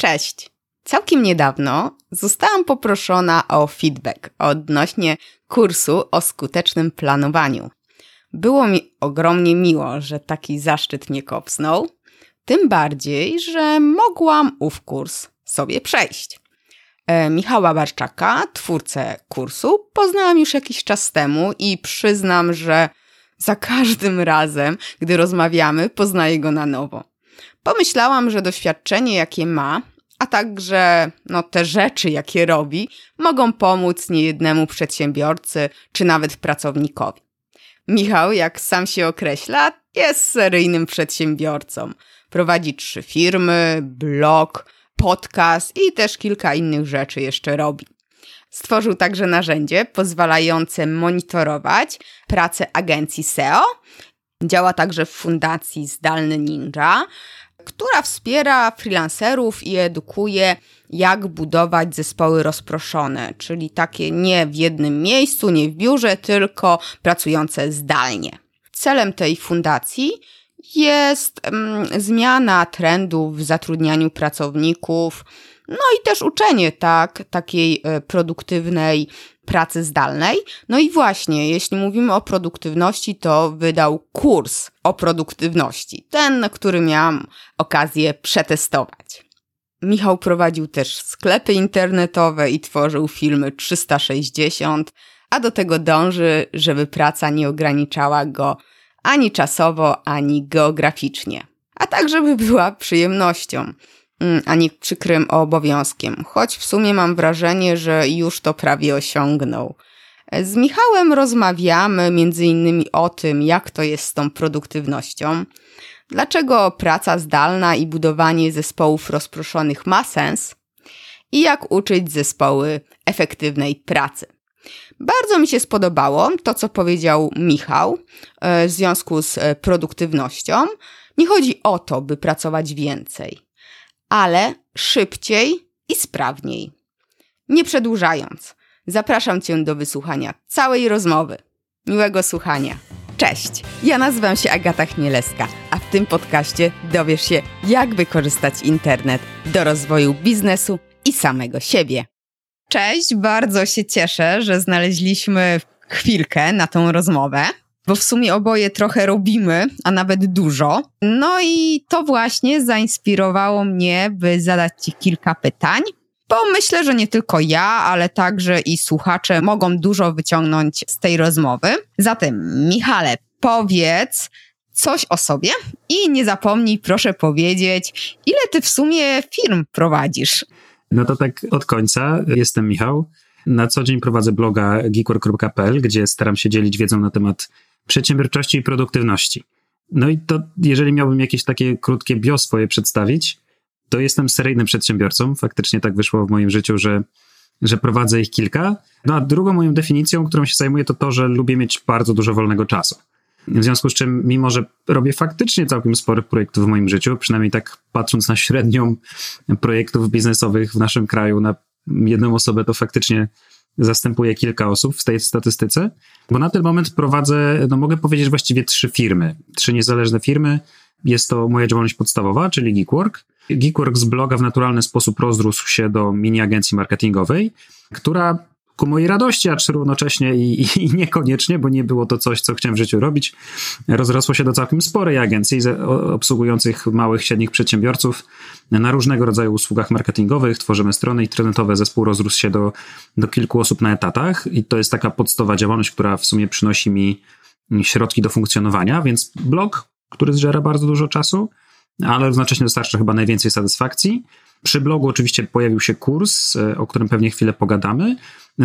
Cześć! Całkiem niedawno zostałam poproszona o feedback odnośnie kursu o skutecznym planowaniu. Było mi ogromnie miło, że taki zaszczyt mnie kopsnął, tym bardziej, że mogłam ów kurs sobie przejść. E, Michała Barczaka, twórcę kursu, poznałam już jakiś czas temu i przyznam, że za każdym razem, gdy rozmawiamy, poznaję go na nowo. Pomyślałam, że doświadczenie, jakie ma, a także no, te rzeczy, jakie robi, mogą pomóc niejednemu przedsiębiorcy czy nawet pracownikowi. Michał, jak sam się określa, jest seryjnym przedsiębiorcą. Prowadzi trzy firmy, blog, podcast i też kilka innych rzeczy jeszcze robi. Stworzył także narzędzie pozwalające monitorować pracę agencji SEO. Działa także w fundacji Zdalny Ninja, która wspiera freelancerów i edukuje, jak budować zespoły rozproszone, czyli takie nie w jednym miejscu, nie w biurze, tylko pracujące zdalnie. Celem tej fundacji jest mm, zmiana trendów w zatrudnianiu pracowników, no i też uczenie tak, takiej e, produktywnej pracy zdalnej. No i właśnie, jeśli mówimy o produktywności, to wydał kurs o produktywności, ten, który miałam okazję przetestować. Michał prowadził też sklepy internetowe i tworzył filmy 360, a do tego dąży, żeby praca nie ograniczała go ani czasowo, ani geograficznie, a tak, żeby była przyjemnością. Mm, a nie przykrym obowiązkiem, choć w sumie mam wrażenie, że już to prawie osiągnął. Z Michałem rozmawiamy innymi o tym, jak to jest z tą produktywnością, dlaczego praca zdalna i budowanie zespołów rozproszonych ma sens i jak uczyć zespoły efektywnej pracy. Bardzo mi się spodobało to, co powiedział Michał e, w związku z e, produktywnością. Nie chodzi o to, by pracować więcej ale szybciej i sprawniej. Nie przedłużając, zapraszam Cię do wysłuchania całej rozmowy. Miłego słuchania. Cześć, ja nazywam się Agata Chmielewska, a w tym podcaście dowiesz się, jak wykorzystać internet do rozwoju biznesu i samego siebie. Cześć, bardzo się cieszę, że znaleźliśmy chwilkę na tą rozmowę bo w sumie oboje trochę robimy, a nawet dużo. No i to właśnie zainspirowało mnie, by zadać Ci kilka pytań, bo myślę, że nie tylko ja, ale także i słuchacze mogą dużo wyciągnąć z tej rozmowy. Zatem, Michale, powiedz coś o sobie i nie zapomnij, proszę powiedzieć, ile Ty w sumie firm prowadzisz? No to tak od końca. Jestem Michał. Na co dzień prowadzę bloga geekwork.pl, gdzie staram się dzielić wiedzą na temat przedsiębiorczości i produktywności. No i to, jeżeli miałbym jakieś takie krótkie bio swoje przedstawić, to jestem seryjnym przedsiębiorcą. Faktycznie tak wyszło w moim życiu, że, że prowadzę ich kilka. No a drugą moją definicją, którą się zajmuję, to to, że lubię mieć bardzo dużo wolnego czasu. W związku z czym, mimo że robię faktycznie całkiem sporo projektów w moim życiu, przynajmniej tak patrząc na średnią projektów biznesowych w naszym kraju na jedną osobę, to faktycznie zastępuję kilka osób w tej statystyce, bo na ten moment prowadzę, no mogę powiedzieć właściwie trzy firmy, trzy niezależne firmy. Jest to moja działalność podstawowa, czyli Geekwork. Geekwork z bloga w naturalny sposób rozrósł się do mini agencji marketingowej, która ku mojej radości, acz równocześnie i, i, i, niekoniecznie, bo nie było to coś, co chciałem w życiu robić, rozrosło się do całkiem sporej agencji obsługujących małych, średnich przedsiębiorców na różnego rodzaju usługach marketingowych. Tworzymy strony internetowe, zespół rozrósł się do, do kilku osób na etatach i to jest taka podstawowa działalność, która w sumie przynosi mi środki do funkcjonowania, więc blog, który zżera bardzo dużo czasu, ale równocześnie dostarcza chyba najwięcej satysfakcji. Przy blogu oczywiście pojawił się kurs, e, o którym pewnie chwilę pogadamy.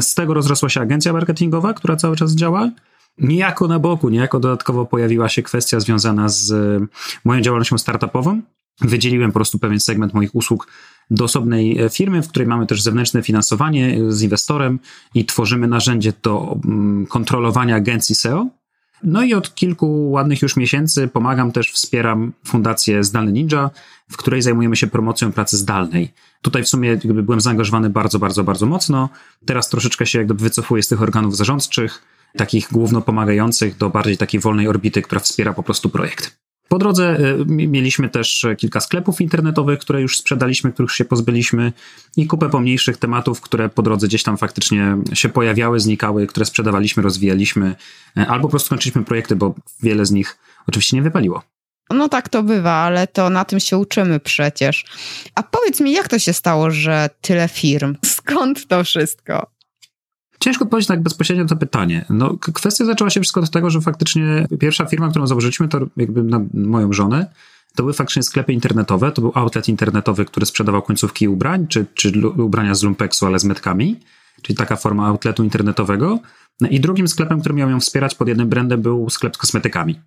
Z tego rozrosła się agencja marketingowa, która cały czas działa. Niejako na boku, niejako dodatkowo pojawiła się kwestia związana z e, moją działalnością startupową. Wydzieliłem po prostu pewien segment moich usług do osobnej e, firmy, w której mamy też zewnętrzne finansowanie z inwestorem i tworzymy narzędzie do mm, kontrolowania agencji SEO. No i od kilku ładnych już miesięcy pomagam też, wspieram Fundację Zdalny Ninja, w której zajmujemy się promocją pracy zdalnej. Tutaj w sumie jakby byłem zaangażowany bardzo, bardzo, bardzo mocno. Teraz troszeczkę się jakby wycofuję z tych organów zarządczych, takich główno pomagających do bardziej takiej wolnej orbity, która wspiera po prostu projekt. Po drodze mieliśmy też kilka sklepów internetowych, które już sprzedaliśmy, których się pozbyliśmy i kupę pomniejszych tematów, które po drodze gdzieś tam faktycznie się pojawiały, znikały, które sprzedawaliśmy, rozwijaliśmy, albo po prostu kończyliśmy projekty, bo wiele z nich oczywiście nie wypaliło. No tak to bywa, ale to na tym się uczymy przecież. A powiedz mi, jak to się stało, że tyle firm? Skąd to wszystko? Ciężko odpowiedzieć tak bezpośrednio na to pytanie. No, kwestia zaczęła się wszystko od tego, że faktycznie pierwsza firma, którą założyliśmy, to jakby na moją żonę, to były faktycznie sklepy internetowe, to był outlet internetowy, który sprzedawał końcówki ubrań, czy, czy ubrania z lumpeksu, ale z metkami, czyli taka forma outletu internetowego. No I drugim sklepem, który miał ją wspierać pod jednym brandem, był sklep z kosmetykami.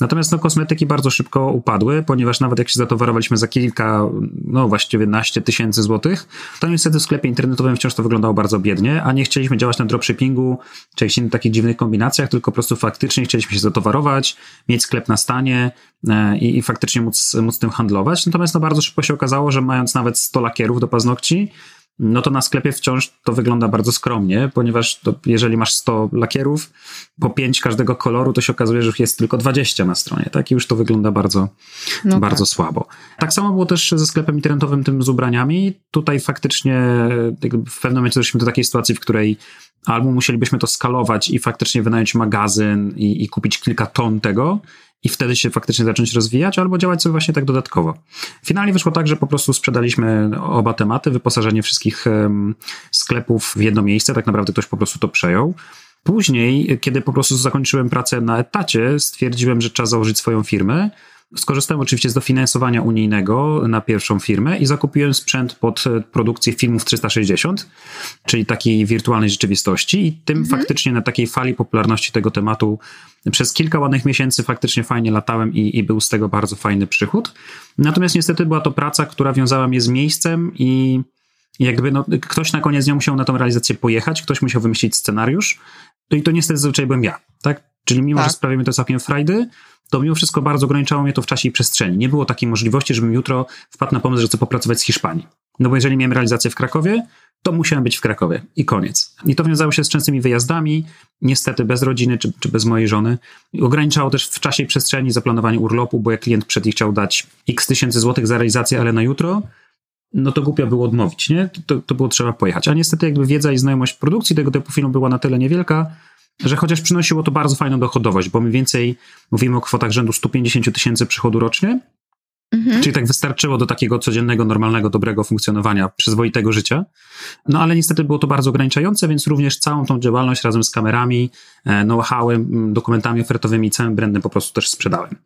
Natomiast no, kosmetyki bardzo szybko upadły, ponieważ nawet jak się zatowarowaliśmy za kilka, no właściwie naście tysięcy złotych, to niestety w sklepie internetowym wciąż to wyglądało bardzo biednie, a nie chcieliśmy działać na dropshippingu czy jakichś innych takich dziwnych kombinacjach, tylko po prostu faktycznie chcieliśmy się zatowarować, mieć sklep na stanie e, i, i faktycznie móc, móc tym handlować. Natomiast no, bardzo szybko się okazało, że mając nawet 100 lakierów do paznokci, no to na sklepie wciąż to wygląda bardzo skromnie, ponieważ to, jeżeli masz 100 lakierów, po 5 każdego koloru, to się okazuje, że jest tylko 20 na stronie, tak? I już to wygląda bardzo, no bardzo tak. słabo. Tak samo było też ze sklepem internetowym tym z ubraniami. Tutaj faktycznie w pewnym momencie doszliśmy do takiej sytuacji, w której albo musielibyśmy to skalować i faktycznie wynająć magazyn i, i kupić kilka ton tego, i wtedy się faktycznie zacząć rozwijać, albo działać sobie właśnie tak dodatkowo. Finalnie wyszło tak, że po prostu sprzedaliśmy oba tematy, wyposażenie wszystkich sklepów w jedno miejsce, tak naprawdę ktoś po prostu to przejął. Później, kiedy po prostu zakończyłem pracę na etacie, stwierdziłem, że trzeba założyć swoją firmę Skorzystałem oczywiście z dofinansowania unijnego na pierwszą firmę i zakupiłem sprzęt pod e, produkcję filmów 360, czyli takiej wirtualnej rzeczywistości i tym mhm. faktycznie na takiej fali popularności tego tematu przez kilka ładnych miesięcy faktycznie fajnie latałem i, i był z tego bardzo fajny przychód. Natomiast niestety była to praca, która wiązała mnie z miejscem i jakby no, ktoś na koniec nie musiał na tą realizację pojechać, ktoś musiał wymyślić scenariusz, no i to niestety zazwyczaj byłem ja, tak? Czyli mimo, tak. że sprawia mi to całkiem frajdy, to mimo wszystko bardzo ograniczało mnie to w czasie i przestrzeni. Nie było takiej możliwości, żebym jutro wpadł na pomysł, że chcę popracować z Hiszpanii. No bo jeżeli miałem realizację w Krakowie, to musiałem być w Krakowie i koniec. I to wiązało się z częstymi wyjazdami, niestety bez rodziny czy, czy bez mojej żony. Ograniczało też w czasie i przestrzeni zaplanowanie urlopu, bo jak klient przed chciał dać x tysięcy złotych za realizację, ale na jutro, no to głupio było odmówić, nie? To, to było trzeba pojechać. A niestety jakby wiedza i znajomość produkcji tego typu filmu była na tyle niewielka, że chociaż przynosiło to bardzo fajną dochodowość, bo mniej więcej mówimy o kwotach rzędu 150 tysięcy przychodu rocznie, Mhm. Czyli tak wystarczyło do takiego codziennego, normalnego, dobrego funkcjonowania, przyzwoitego życia. No ale niestety było to bardzo ograniczające, więc również całą tą działalność razem z kamerami, e, know-howem, dokumentami ofertowymi, całym brandem po prostu też sprzedałem.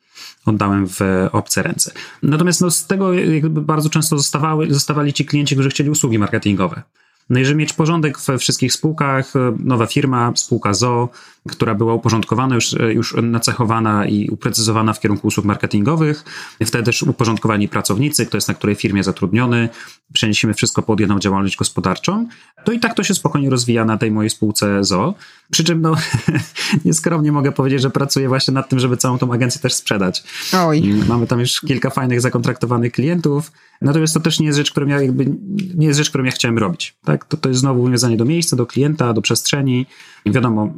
Oddałem w obce ręce. Natomiast no, z tego jakby bardzo często zostawały, zostawali ci klienci, którzy chcieli usługi marketingowe. No i żeby mieć porządek we wszystkich spółkach, e, nowa firma, spółka ZO, która była uporządkowana, już, e, już nacechowana i uprecyzowana w kierunku usług marketingowych. Wtedy też uporządkowani pracownicy, kto jest na której firmie zatrudniony. Przenieśliśmy wszystko pod jedną działalność gospodarczą. To i tak to się spokojnie rozwija na tej mojej spółce ZO. Przy czym, no, nieskromnie mogę powiedzieć, że pracuję właśnie nad tym, żeby całą tą agencję też sprzedać. Oj. Mamy tam już kilka fajnych zakontraktowanych klientów. Natomiast to też nie jest rzecz, którą ja jakby, nie jest rzecz, którą ja chciałem robić. Tak? To, to jest znowu wiązanie do miejsca, do klienta, do przestrzeni. Wiadomo,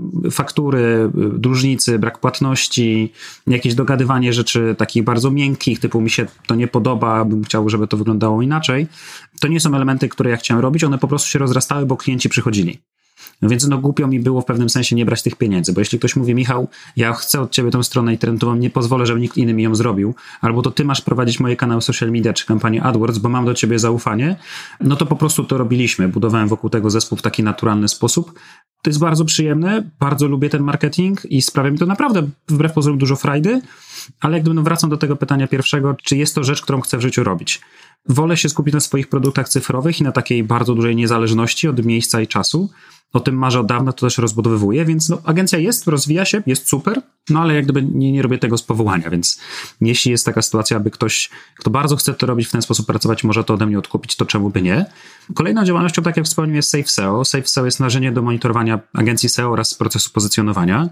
faktury, dłużnicy, brak płatności, jakieś dogadywanie rzeczy takich bardzo miękkich, typu mi się to nie podoba, bym chciał, żeby to wyglądało inaczej. To nie są elementy, które ja chciałem robić, one po prostu się rozrastały, bo klienci przychodzili. No więc no głupio mi było w pewnym sensie nie brać tych pieniędzy, bo jeśli ktoś mówi, Michał, ja chcę od ciebie tą stronę internetową, nie pozwolę, żeby nikt inny mi ją zrobił, albo to ty masz prowadzić moje kanały social media czy kampanię AdWords, bo mam do ciebie zaufanie, no to po prostu to robiliśmy. Budowałem wokół tego zespół w taki naturalny sposób. To jest bardzo przyjemne, bardzo lubię ten marketing i sprawia mi to naprawdę wbrew pozorom dużo frajdy, ale jakby no wracam do tego pytania pierwszego, czy jest to rzecz, którą chcę w życiu robić. Wolę się skupić na swoich produktach cyfrowych i na takiej bardzo dużej niezależności od miejsca i czasu, o tym marzę od dawna, to też rozbudowywuję, więc no, agencja jest, rozwija się, jest super, no ale jak gdyby nie, nie robię tego z powołania, więc jeśli jest taka sytuacja, aby ktoś, kto bardzo chce to robić, w ten sposób pracować, może to ode mnie odkupić, to czemu by nie? Kolejną działalnością, tak jak wspomniałem, jest SafeSEO. SafeSEO jest narzędzie do monitorowania agencji SEO oraz procesu pozycjonowania.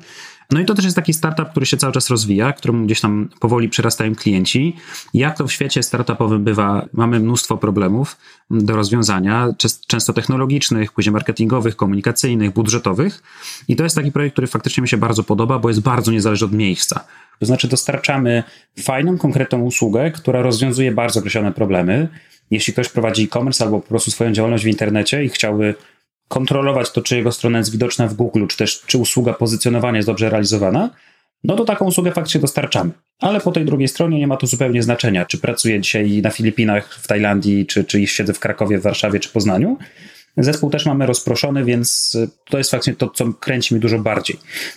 No i to też jest taki startup, który się cały czas rozwija, któremu gdzieś tam powoli przyrastają klienci. Jak to w świecie startupowym bywa, mamy mnóstwo problemów do rozwiązania, często technologicznych, później marketingowych, komunikacyjnych, budżetowych. I to jest taki projekt, który faktycznie mi się bardzo podoba, bo jest bardzo niezależny od miejsca. To znaczy, dostarczamy fajną, konkretną usługę, która rozwiązuje bardzo określone problemy. Jeśli ktoś prowadzi e-commerce albo po prostu swoją działalność w internecie i chciałby kontrolować to, czy jego strona jest widoczna w Google, czy też czy usługa pozycjonowania jest dobrze realizowana, no to taką usługę faktycznie dostarczamy. Ale po tej drugiej stronie nie ma to zupełnie znaczenia, czy pracuję dzisiaj na Filipinach, w Tajlandii, czy, czy siedzę w Krakowie, w Warszawie, czy Poznaniu. Zespół też mamy rozproszony, więc to jest faktycznie to, co kręci mi dużo bardziej.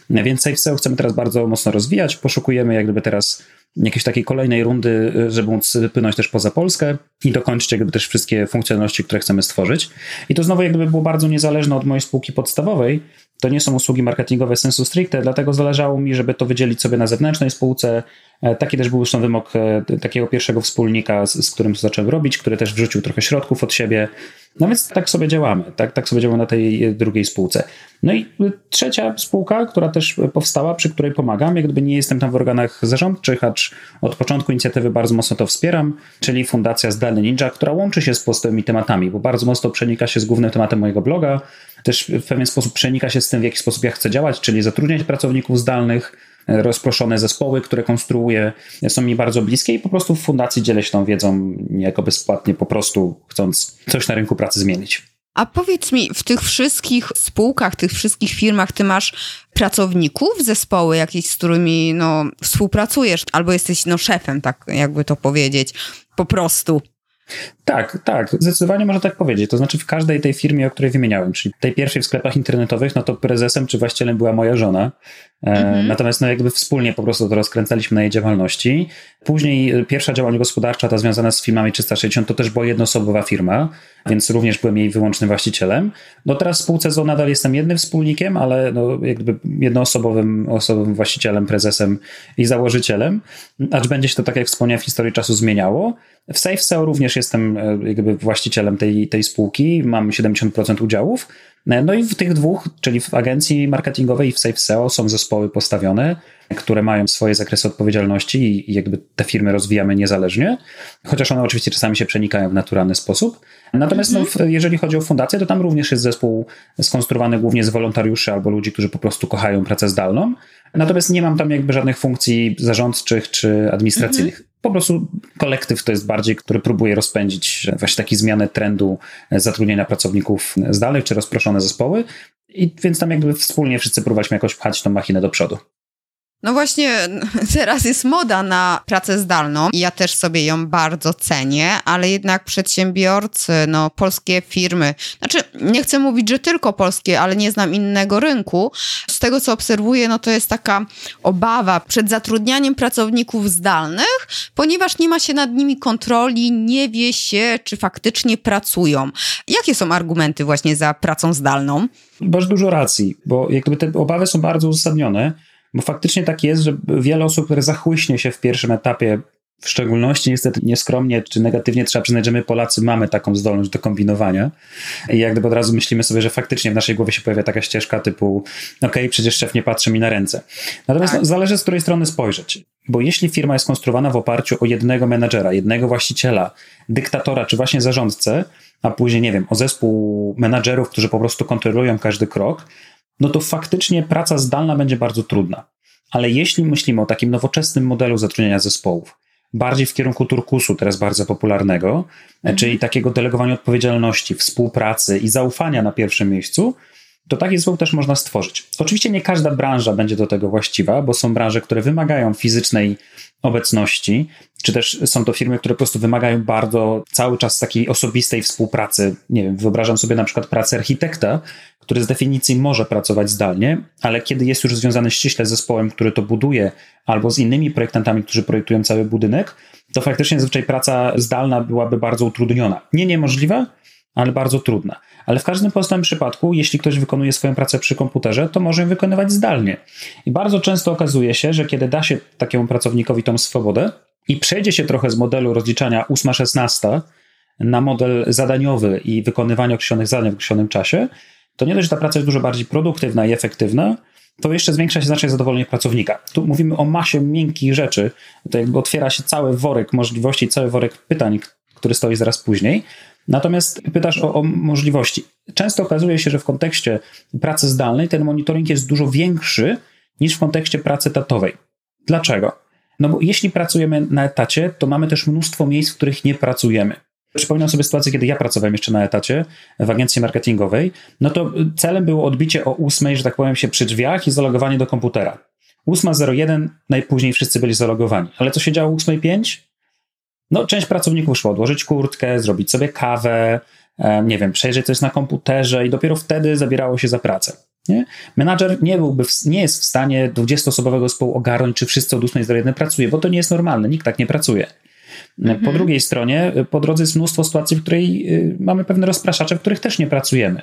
Więc SafeSeo chcemy teraz bardzo mocno rozwijać. Poszukujemy jak gdyby teraz jakiejś takiej kolejnej rundy, żeby móc płynąć też poza Polskę i dokończyć jakby też wszystkie funkcjonalności, które chcemy stworzyć. I to znowu jakby było bardzo niezależne od mojej spółki podstawowej, to nie są usługi marketingowe sensu stricte, dlatego zależało mi, żeby to wydzielić sobie na zewnętrznej spółce. E, taki też był zresztą wymóg e, takiego pierwszego wspólnika, z, z którym zacząłem robić, który też wrzucił trochę środków od siebie. No więc tak sobie działamy, tak, tak sobie działamy na tej drugiej spółce. No i trzecia spółka, która też powstała, przy której pomagam, jak gdyby nie jestem tam w organach zarządczych, acz od początku inicjatywy bardzo mocno to wspieram, czyli Fundacja Zdalny Ninja, która łączy się z pozostałymi tematami, bo bardzo mocno przenika się z głównym tematem mojego bloga, też w pewien sposób przenika się z tym, w jaki sposób ja chcę działać, czyli zatrudniać pracowników zdalnych, e, rozproszone zespoły, które konstruuję, są mi bardzo bliskie i po prostu w fundacji dzielę się tą wiedzą niejako bezpłatnie, po prostu chcąc coś na rynku pracy zmienić. A powiedz mi, w tych wszystkich spółkach, tych wszystkich firmach, ty masz pracowników, zespoły jakieś, z którymi no, współpracujesz, albo jesteś no, szefem, tak jakby to powiedzieć, po prostu. Tak, tak, zdecydowanie można tak powiedzieć. To znaczy w każdej tej firmie, o której wymieniałem, czyli tej pierwszej w sklepach internetowych, no to prezesem czy właścicielem była moja żona. E, mhm. Natomiast no jakby wspólnie po prostu to rozkręcaliśmy na jej działalności. Później e, pierwsza działalność gospodarcza, ta związana z filmami 360, to też była jednoosobowa firma, więc również byłem jej wyłącznym właścicielem. No teraz w spółce ZO nadal jestem jednym wspólnikiem, ale no jakby jednoosobowym osobowym właścicielem, prezesem i założycielem, acz będzie się to, tak jak wspomniałem, w historii czasu zmieniało. W SafeSeo również jestem e, jakby właścicielem tej, tej spółki, mam 70% udziałów. E, no i w tych dwóch, czyli w agencji marketingowej i w SafeSeo są zespoły postawione, które mają swoje zakresy odpowiedzialności i jakby te firmy rozwijamy niezależnie, chociaż one oczywiście czasami się przenikają w naturalny sposób. Natomiast no, mhm. jeżeli chodzi o fundację, to tam również jest zespół skonstruowany głównie z wolontariuszy albo ludzi, którzy po prostu kochają pracę zdalną. Natomiast nie mam tam jakby żadnych funkcji zarządczych czy administracyjnych. Mhm. Po prostu kolektyw to jest bardziej, który próbuje rozpędzić właśnie taki zmianę trendu zatrudnienia pracowników zdalnych czy rozproszone zespoły. I więc tam jakby wspólnie wszyscy próbowaliśmy jakoś pchać tą machinę do przodu. No właśnie, teraz jest moda na pracę zdalną i ja też sobie ją bardzo cenię, ale jednak przedsiębiorcy, no polskie firmy, znaczy nie chcę mówić, że tylko polskie, ale nie znam innego rynku. Z tego co obserwuję, no to jest taka obawa przed zatrudnianiem pracowników zdalnych, ponieważ nie ma się nad nimi kontroli, nie wie się, czy faktycznie pracują. Jakie są argumenty właśnie za pracą zdalną? Masz dużo racji, bo jakby te obawy są bardzo uzasadnione. Bo faktycznie tak jest, że wiele osób, które zachłyśnie się w pierwszym etapie, w szczególności niestety nieskromnie czy negatywnie trzeba przyznać, że my Polacy mamy taką zdolność do kombinowania i jak gdyby od razu myślimy sobie, że faktycznie w naszej głowie się pojawia taka ścieżka typu ok, przecież szef nie patrzy mi na ręce. Natomiast tak. no, zależy z której strony spojrzeć. Bo jeśli firma jest konstruowana w oparciu o jednego menedżera, jednego właściciela, dyktatora czy właśnie zarządcę, a później, nie wiem, o zespół menadżerów, którzy po prostu kontrolują każdy krok, no to faktycznie praca zdalna będzie bardzo trudna. Ale jeśli myślimy o takim nowoczesnym modelu zatrudniania zespołów, bardziej w kierunku turkusu, teraz bardzo popularnego, mhm. czyli takiego delegowania odpowiedzialności, współpracy i zaufania na pierwszym miejscu, to taki zespół też można stworzyć. Oczywiście nie każda branża będzie do tego właściwa, bo są branże, które wymagają fizycznej obecności, czy też są to firmy, które po prostu wymagają bardzo cały czas takiej osobistej współpracy. Nie wiem, wyobrażam sobie na przykład pracę architekta, który z definicji może pracować zdalnie, ale kiedy jest już związany ściśle z zespołem, który to buduje, albo z innymi projektantami, którzy projektują cały budynek, to faktycznie zazwyczaj praca zdalna byłaby bardzo utrudniona. Nie niemożliwa, ale bardzo trudna. Ale w każdym pozostałym przypadku, jeśli ktoś wykonuje swoją pracę przy komputerze, to może ją wykonywać zdalnie. I bardzo często okazuje się, że kiedy da się takiemu pracownikowi tą swobodę i przejdzie się trochę z modelu rozliczania 8-16 na model zadaniowy i wykonywania określonych zadań w określonym czasie, to nie dość, że ta praca jest dużo bardziej produktywna i efektywna, to jeszcze zwiększa się znacznie zadowolenie pracownika. Tu mówimy o masie miękkich rzeczy, to jakby otwiera się cały worek możliwości, cały worek pytań, który stoi zaraz później. Natomiast pytasz o, o, możliwości. Często okazuje się, że w kontekście pracy zdalnej ten monitoring jest dużo większy niż w kontekście pracy tatowej. Dlaczego? No bo jeśli pracujemy na etacie, to mamy też mnóstwo miejsc, w których nie pracujemy. Przypominam sobie sytuację, kiedy ja pracowałem jeszcze na etacie w agencji marketingowej, no to celem było odbicie o ósmej, że tak powiem, się przy drzwiach i zalogowanie do komputera. 8.01 najpóźniej wszyscy byli zalogowani. Ale co się działo o 8.05? No, część pracowników szło odłożyć kurtkę, zrobić sobie kawę, e, nie wiem, przejrzeć coś na komputerze i dopiero wtedy zabierało się za pracę. Nie? Menadżer nie, byłby w, nie jest w stanie 20-osobowego zespołu ogarnąć, czy wszyscy od 8 do 1 pracuje, bo to nie jest normalne, nikt tak nie pracuje. Mhm. Po drugiej stronie, po drodze jest mnóstwo sytuacji, w której y, mamy pewne rozpraszacze, w których też nie pracujemy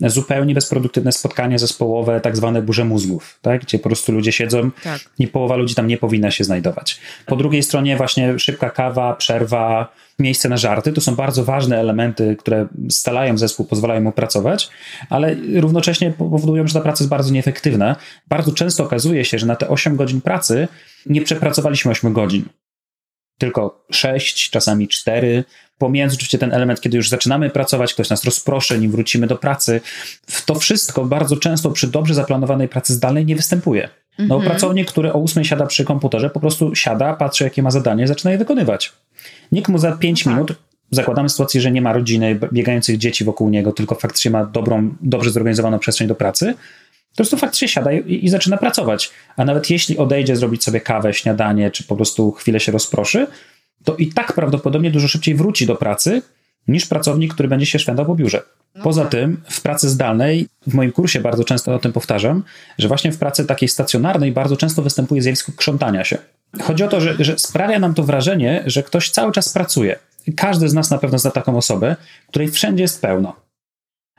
zupełnie bezproduktywne spotkanie zespołowe, tak zwane burze mózgów, tak? gdzie po prostu ludzie siedzą tak. i połowa ludzi tam nie powinna się znajdować. Po drugiej stronie właśnie szybka kawa, przerwa, miejsce na żarty, to są bardzo ważne elementy, które stalają zespół, pozwalają mu pracować, ale równocześnie powodują, że ta praca jest bardzo nieefektywna. Bardzo często okazuje się, że na te 8 godzin pracy nie przepracowaliśmy 8 godzin tylko 6, czasami 4. Pomijając oczywiście ten element, kiedy już zaczynamy pracować, ktoś nas rozproszy, nim wrócimy do pracy. To wszystko bardzo często przy dobrze zaplanowanej pracy zdalnej nie występuje. No, mhm. pracownik, który o 8 siada przy komputerze, po prostu siada, patrzy, jakie ma zadanie, zaczyna je wykonywać. Nikt mu za 5 no tak. minut, zakładamy sytuację, że nie ma rodziny, biegających dzieci wokół niego, tylko faktycznie ma dobrą, dobrze zorganizowaną przestrzeń do pracy, po prostu faktycznie siada i, i, zaczyna pracować. A nawet jeśli odejdzie zrobić sobie kawę, śniadanie, czy po prostu chwilę się rozproszy, to i tak prawdopodobnie dużo szybciej wróci do pracy niż pracownik, który będzie się szwendał po biurze. No Poza tak. tym w pracy zdalnej, w moim kursie bardzo często o tym powtarzam, że właśnie w pracy takiej stacjonarnej bardzo często występuje zjawisko krzątania się. Chodzi o to, że, że sprawia nam to wrażenie, że ktoś cały czas pracuje. Każdy z nas na pewno zna taką osobę, której wszędzie jest pełno.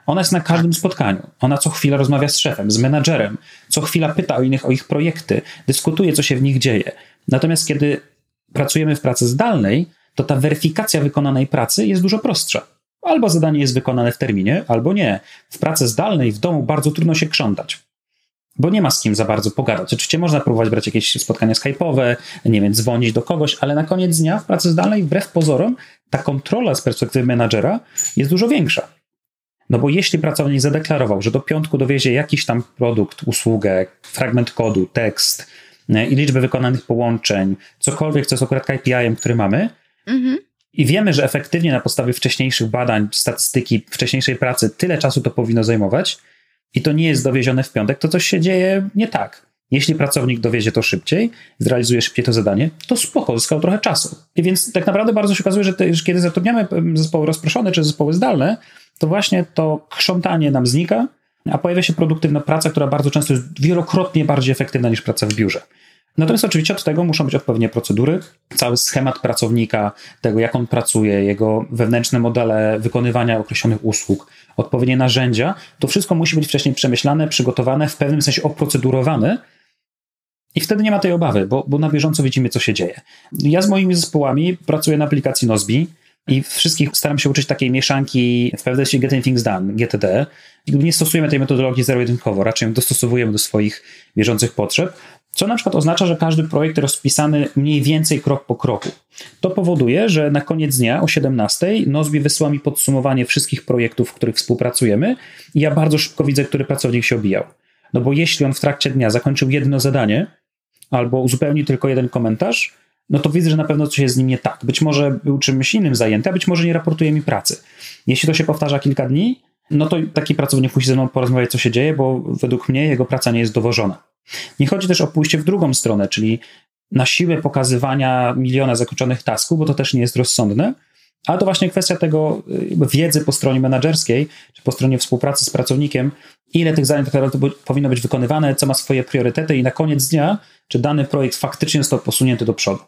Ona jest na każdym spotkaniu. Ona co chwilę rozmawia z szefem, z menadżerem, co chwila pyta o innych o ich projekty, dyskutuje, co się w nich dzieje. Natomiast kiedy pracujemy w pracy zdalnej, to ta weryfikacja wykonanej pracy jest dużo prostsza. Albo zadanie jest wykonane w terminie, albo nie. W pracy zdalnej w domu bardzo trudno się krzątać bo nie ma z kim za bardzo pogadać. Oczywiście można próbować brać jakieś spotkania skype'owe, nie wiem, dzwonić do kogoś, ale na koniec dnia w pracy zdalnej, wbrew pozorom, ta kontrola z perspektywy menadżera jest dużo większa. No bo jeśli pracownik zadeklarował, że do piątku dowiezie jakiś tam produkt, usługę, fragment kodu, tekst e, i liczbę wykonanych połączeń, cokolwiek, co jest akurat KPI-em, który mamy, mhm. i wiemy, że efektywnie na podstawie wcześniejszych badań, statystyki, wcześniejszej pracy tyle czasu to powinno zajmować i to nie jest dowiezione w piątek, to coś się dzieje nie tak. Jeśli pracownik dowiezie to szybciej, zrealizuje szybciej to zadanie, to spoko, zyskał trochę czasu. I więc tak naprawdę bardzo się okazuje, że, te, że kiedy zatrudniamy zespoły rozproszone czy zespoły zdalne, to właśnie to krzątanie nam znika, a pojawia się produktywna praca, która bardzo często jest wielokrotnie bardziej efektywna niż praca w biurze. Natomiast oczywiście od tego muszą być odpowiednie procedury, cały schemat pracownika, tego jak on pracuje, jego wewnętrzne modele wykonywania określonych usług, odpowiednie narzędzia, to wszystko musi być wcześniej przemyślane, przygotowane, w pewnym sensie oprocedurowane, i wtedy nie ma tej obawy, bo, bo na bieżąco widzimy, co się dzieje. Ja z moimi zespołami pracuję na aplikacji Nozbi i wszystkich staram się uczyć takiej mieszanki w sensie Getting Things Done, GTD. Nie stosujemy tej metodologii zero-jedynkowo, raczej ją dostosowujemy do swoich bieżących potrzeb, co na przykład oznacza, że każdy projekt rozpisany mniej więcej krok po kroku. To powoduje, że na koniec dnia o 17 Nozbi wysyła mi podsumowanie wszystkich projektów, w których współpracujemy i ja bardzo szybko widzę, który pracownik się obijał. No bo jeśli on w trakcie dnia zakończył jedno zadanie, albo uzupełni tylko jeden komentarz, no to widzę, że na pewno coś jest z nim nie tak. Być może był czymś innym zajęty, a być może nie raportuje mi pracy. Jeśli to się powtarza kilka dni, no to taki pracownik musi ze mną porozmawiać, co się dzieje, bo według mnie jego praca nie jest dowożona. Nie chodzi też o pójście w drugą stronę, czyli na siłę pokazywania miliona zakończonych tasków, bo to też nie jest rozsądne, ale to właśnie kwestia tego wiedzy po stronie menedżerskiej, czy po stronie współpracy z pracownikiem, ile tych zadań tak powinno być wykonywane, co ma swoje priorytety i na koniec dnia, czy dany projekt faktycznie został posunięty do przodu.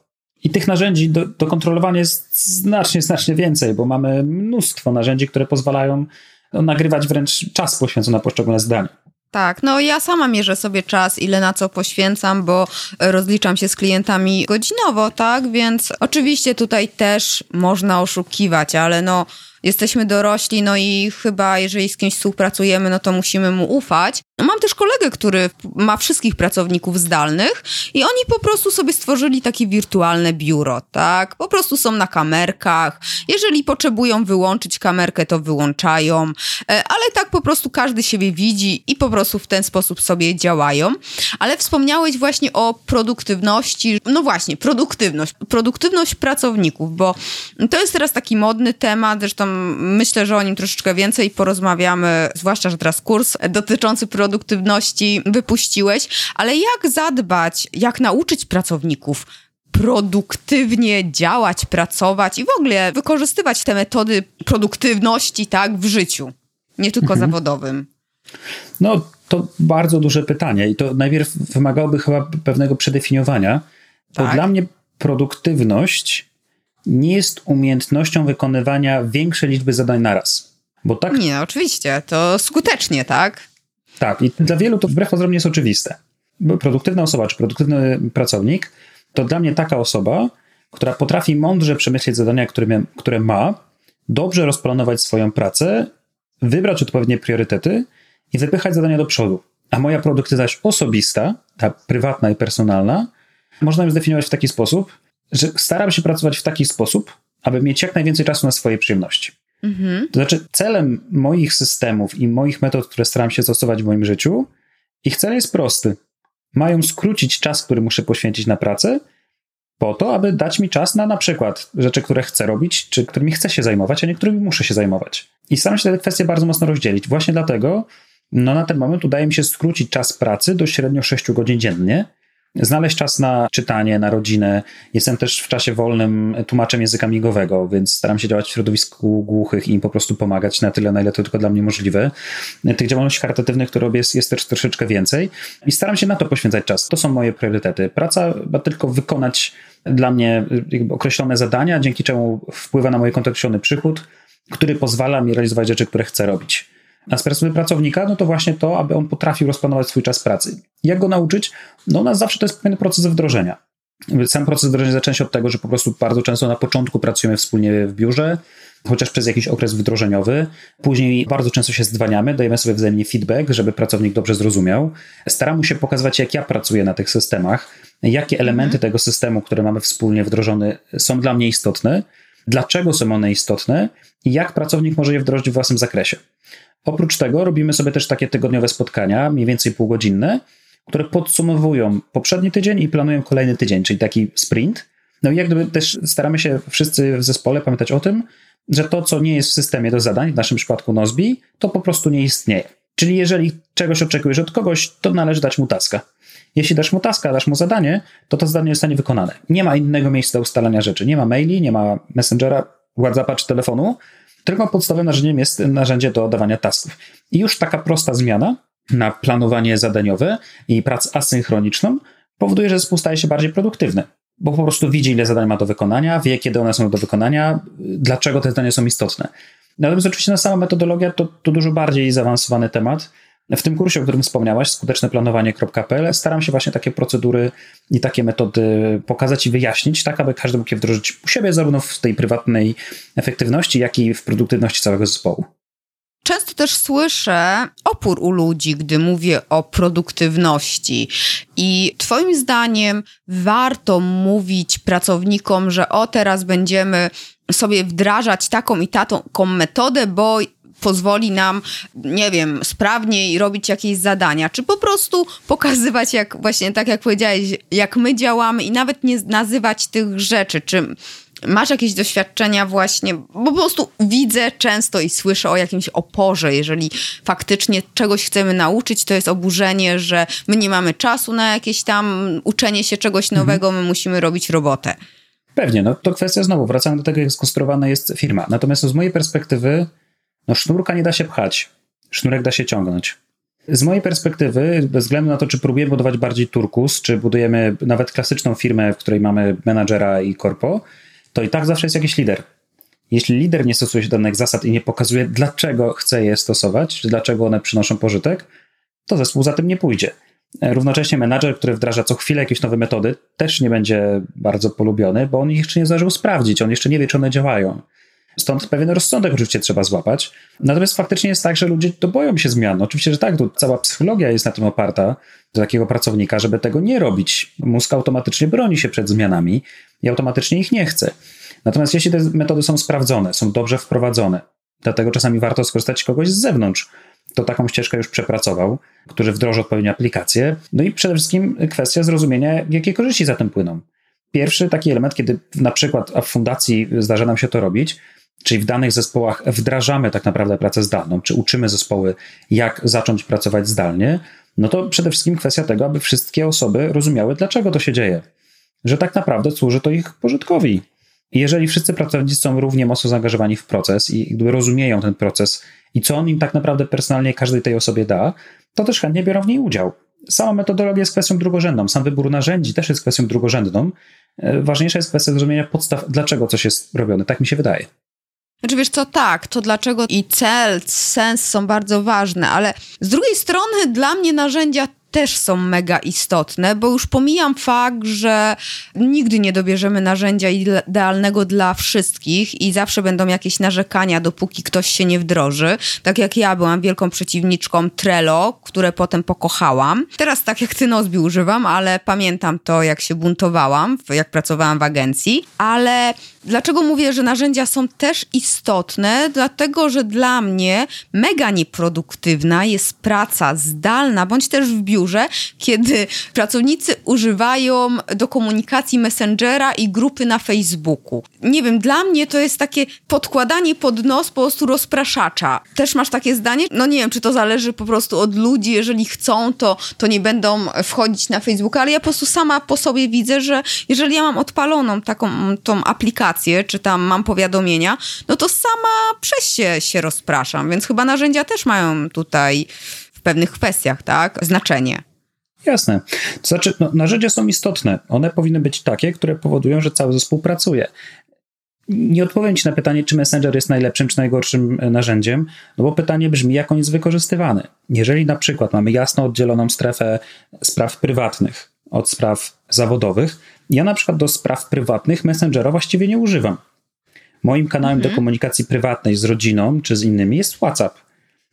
I tych narzędzi do, do kontrolowania jest znacznie, znacznie więcej, bo mamy mnóstwo narzędzi, które pozwalają no, nagrywać wręcz czas poświęcony na poszczególne zdania. Tak, no ja sama mierzę sobie czas, ile na co poświęcam, bo rozliczam się z klientami godzinowo, tak? Więc oczywiście tutaj też można oszukiwać, ale no jesteśmy dorośli, no i chyba jeżeli z kimś współpracujemy, no to musimy mu ufać. Mam też kolegę, który ma wszystkich pracowników zdalnych i oni po prostu sobie stworzyli takie wirtualne biuro, tak? Po prostu są na kamerkach. Jeżeli potrzebują wyłączyć kamerkę, to wyłączają, e, ale tak po prostu każdy siebie widzi i po prostu w ten sposób sobie działają. Ale wspomniałeś właśnie o produktywności. No właśnie, produktywność. Produktywność pracowników, bo to jest teraz taki modny temat, zresztą myślę, że o nim troszeczkę więcej porozmawiamy, zwłaszcza, że teraz kurs dotyczący produktywności wypuściłeś, ale jak zadbać, jak nauczyć pracowników produktywnie działać, pracować i w ogóle wykorzystywać te metody produktywności, tak, w życiu, nie tylko mhm. zawodowym? No, to bardzo duże pytanie i to najpierw wymagałoby chyba pewnego przedefiniowania, bo tak. dla mnie produktywność nie jest umiejętnością wykonywania większej liczby zadań naraz. Bo tak. Nie, oczywiście, to skutecznie, tak? Tak, i dla wielu to wbrew pozorom jest oczywiste. Produktywna osoba czy produktywny pracownik to dla mnie taka osoba, która potrafi mądrze przemyśleć zadania, które, które ma, dobrze rozplanować swoją pracę, wybrać odpowiednie priorytety i wypychać zadania do przodu. A moja produktywność osobista, ta prywatna i personalna, można ją zdefiniować w taki sposób, że staram się pracować w taki sposób, aby mieć jak najwięcej czasu na swoje przyjemności. Mhm. To znaczy, celem moich systemów i moich metod, które staram się stosować w moim życiu, ich cel jest prosty. Mają skrócić czas, który muszę poświęcić na pracę, po to, aby dać mi czas na na przykład rzeczy, które chcę robić, czy którymi chcę się zajmować, a nie którymi muszę się zajmować. I staram się te kwestie bardzo mocno rozdzielić. Właśnie dlatego, no na ten moment udaje mi się skrócić czas pracy do średnio 6 godzin dziennie, znaleźć czas na czytanie, na rodzinę. Jestem też w czasie wolnym tłumaczem języka migowego, więc staram się działać w środowisku głuchych i im po prostu pomagać na tyle, na ile to tylko dla mnie możliwe. Tych działalności charytatywnych, które robię, jest, jest też troszeczkę więcej i staram się na to poświęcać czas. To są moje priorytety. Praca ma tylko wykonać dla mnie określone zadania, dzięki czemu wpływa na mój kontekściony przychód, który pozwala mi realizować rzeczy, które chcę robić. A z perspektywy pracownika, no to właśnie to, aby on potrafił rozplanować swój czas pracy. Jak go nauczyć? No u nas zawsze to jest pewien proces wdrożenia. Sam proces wdrożenia zaczyna się od tego, że po prostu bardzo często na początku pracujemy wspólnie w biurze, chociaż przez jakiś okres wdrożeniowy. Później bardzo często się zdwaniamy, dajemy sobie wzajemnie feedback, żeby pracownik dobrze zrozumiał. Staramy się pokazywać, jak ja pracuję na tych systemach, jakie elementy mhm. tego systemu, które mamy wspólnie wdrożone, są dla mnie istotne, dlaczego są one istotne i jak pracownik może je wdrożyć w własnym zakresie. Oprócz tego robimy sobie też takie tygodniowe spotkania, mniej więcej półgodzinne, które podsumowują poprzedni tydzień i planują kolejny tydzień, czyli taki sprint. No i jak gdyby też staramy się wszyscy w zespole pamiętać o tym, że to, co nie jest w systemie do zadań, w naszym przypadku Nozbi, to po prostu nie istnieje. Czyli jeżeli czegoś oczekujesz od kogoś, to należy dać mu taska. Jeśli dasz mu taska, dasz mu zadanie, to to zadanie zostanie wykonane. Nie ma innego miejsca ustalania rzeczy. Nie ma maili, nie ma messengera, WhatsAppa czy telefonu, tylko podstawowym narzędziem jest narzędzie do dawania tasków. I już taka prosta zmiana na planowanie zadaniowe i pracę asynchroniczną powoduje, że zespół staje się bardziej produktywny, bo po prostu widzi, ile zadań ma do wykonania, wie, kiedy one są do wykonania, dlaczego te zadania są istotne. Natomiast oczywiście na sama metodologia to, to dużo bardziej zaawansowany temat. W tym kursie, o którym wspomniałaś, skuteczneplanowanie.pl, staram się właśnie takie procedury i takie metody pokazać i wyjaśnić, tak aby każdy mógł je wdrożyć u siebie, zarówno w tej prywatnej efektywności, jak i w produktywności całego zespołu. Często też słyszę opór u ludzi, gdy mówię o produktywności. I Twoim zdaniem warto mówić pracownikom, że o teraz będziemy sobie wdrażać taką i taką metodę, bo pozwoli nam, nie wiem, sprawniej robić jakieś zadania, czy po prostu pokazywać, jak właśnie tak jak powiedziałeś, jak my działamy i nawet nie nazywać tych rzeczy, czy masz jakieś doświadczenia właśnie, bo po prostu widzę często i słyszę o jakimś oporze, jeżeli faktycznie czegoś chcemy nauczyć, to jest oburzenie, że my nie mamy czasu na jakieś tam uczenie się czegoś mhm. nowego, my musimy robić robotę. Pewnie, no to kwestia znowu, wracamy do tego, jak skonstruowana jest firma. Natomiast z mojej perspektywy no sznurka nie da się pchać, sznurek da się ciągnąć. Z mojej perspektywy, bez względu na to, czy próbujemy budować bardziej turkus, czy budujemy nawet klasyczną firmę, w której mamy menadżera i korpo, to i tak zawsze jest jakiś lider. Jeśli lider nie stosuje się danych zasad i nie pokazuje, dlaczego chce je stosować, czy dlaczego one przynoszą pożytek, to zespół za tym nie pójdzie. Równocześnie menadżer, który wdraża co chwilę jakieś nowe metody, też nie będzie bardzo polubiony, bo on ich jeszcze nie zdążył sprawdzić, on jeszcze nie wie, czy one działają. Stąd pewien rozsądek oczywiście trzeba złapać. Natomiast faktycznie jest tak, że ludzie to boją się zmian. Oczywiście, że tak, tu cała psychologia jest na tym oparta do takiego pracownika, żeby tego nie robić. Mózg automatycznie broni się przed zmianami i automatycznie ich nie chce. Natomiast jeśli te metody są sprawdzone, są dobrze wprowadzone, dlatego czasami warto skorzystać kogoś z zewnątrz, kto taką ścieżkę już przepracował, który wdroży odpowiednie aplikacje. No i przede wszystkim kwestia zrozumienia, jakie korzyści za tym płyną. Pierwszy taki element, kiedy na przykład w fundacji zdarza nam się to robić, czyli w danych zespołach wdrażamy tak naprawdę pracę zdalną, czy uczymy zespoły, jak zacząć pracować zdalnie, no to przede wszystkim kwestia tego, aby wszystkie osoby rozumiały, dlaczego to się dzieje. Że tak naprawdę służy to ich pożytkowi. Jeżeli wszyscy pracownicy są równie mocno zaangażowani w proces i gdyby rozumieją ten proces i co on im tak naprawdę personalnie każdej tej osobie da, to też chętnie biorą w niej udział. Sama metodologia jest kwestią drugorzędną, sam wybór narzędzi też jest kwestią drugorzędną. E, ważniejsza jest kwestia zrozumienia podstaw, dlaczego coś jest robione. Tak mi się wydaje. Znaczy wiesz co, tak, to dlaczego i cel, sens są bardzo ważne, ale z drugiej strony dla mnie narzędzia też są mega istotne, bo już pomijam fakt, że nigdy nie dobierzemy narzędzia idealnego dla wszystkich i zawsze będą jakieś narzekania, dopóki ktoś się nie wdroży. Tak jak ja byłam wielką przeciwniczką Trello, które potem pokochałam. Teraz tak jak ty Nozbi używam, ale pamiętam to, jak się buntowałam, jak pracowałam w agencji. Ale dlaczego mówię, że narzędzia są też istotne? Dlatego, że dla mnie mega nieproduktywna jest praca zdalna, bądź też w biurze, biurze, kiedy pracownicy używają do komunikacji Messengera i grupy na Facebooku. Nie wiem, dla mnie to jest takie podkładanie pod nos po prostu rozpraszacza. Też masz takie zdanie? No nie wiem, czy to zależy po prostu od ludzi, jeżeli chcą, to, to nie będą wchodzić na Facebooka, ale ja po prostu sama po sobie widzę, że jeżeli ja mam odpaloną taką tą aplikację, czy tam mam powiadomienia, no to sama przez się się rozpraszam, więc chyba narzędzia też mają tutaj w pewnych kwestiach, tak, znaczenie. Jasne. To znaczy, no, narzędzia są istotne. One powinny być takie, które powodują, że cały zespół pracuje. Nie odpowiem Ci na pytanie, czy Messenger jest najlepszym czy najgorszym e, narzędziem, no bo pytanie brzmi, jak on jest wykorzystywany. Jeżeli na przykład mamy jasno oddzieloną strefę spraw prywatnych od spraw zawodowych, ja na przykład do spraw prywatnych Messengera właściwie nie używam. Moim kanałem mhm. do komunikacji prywatnej z rodziną czy z innymi jest WhatsApp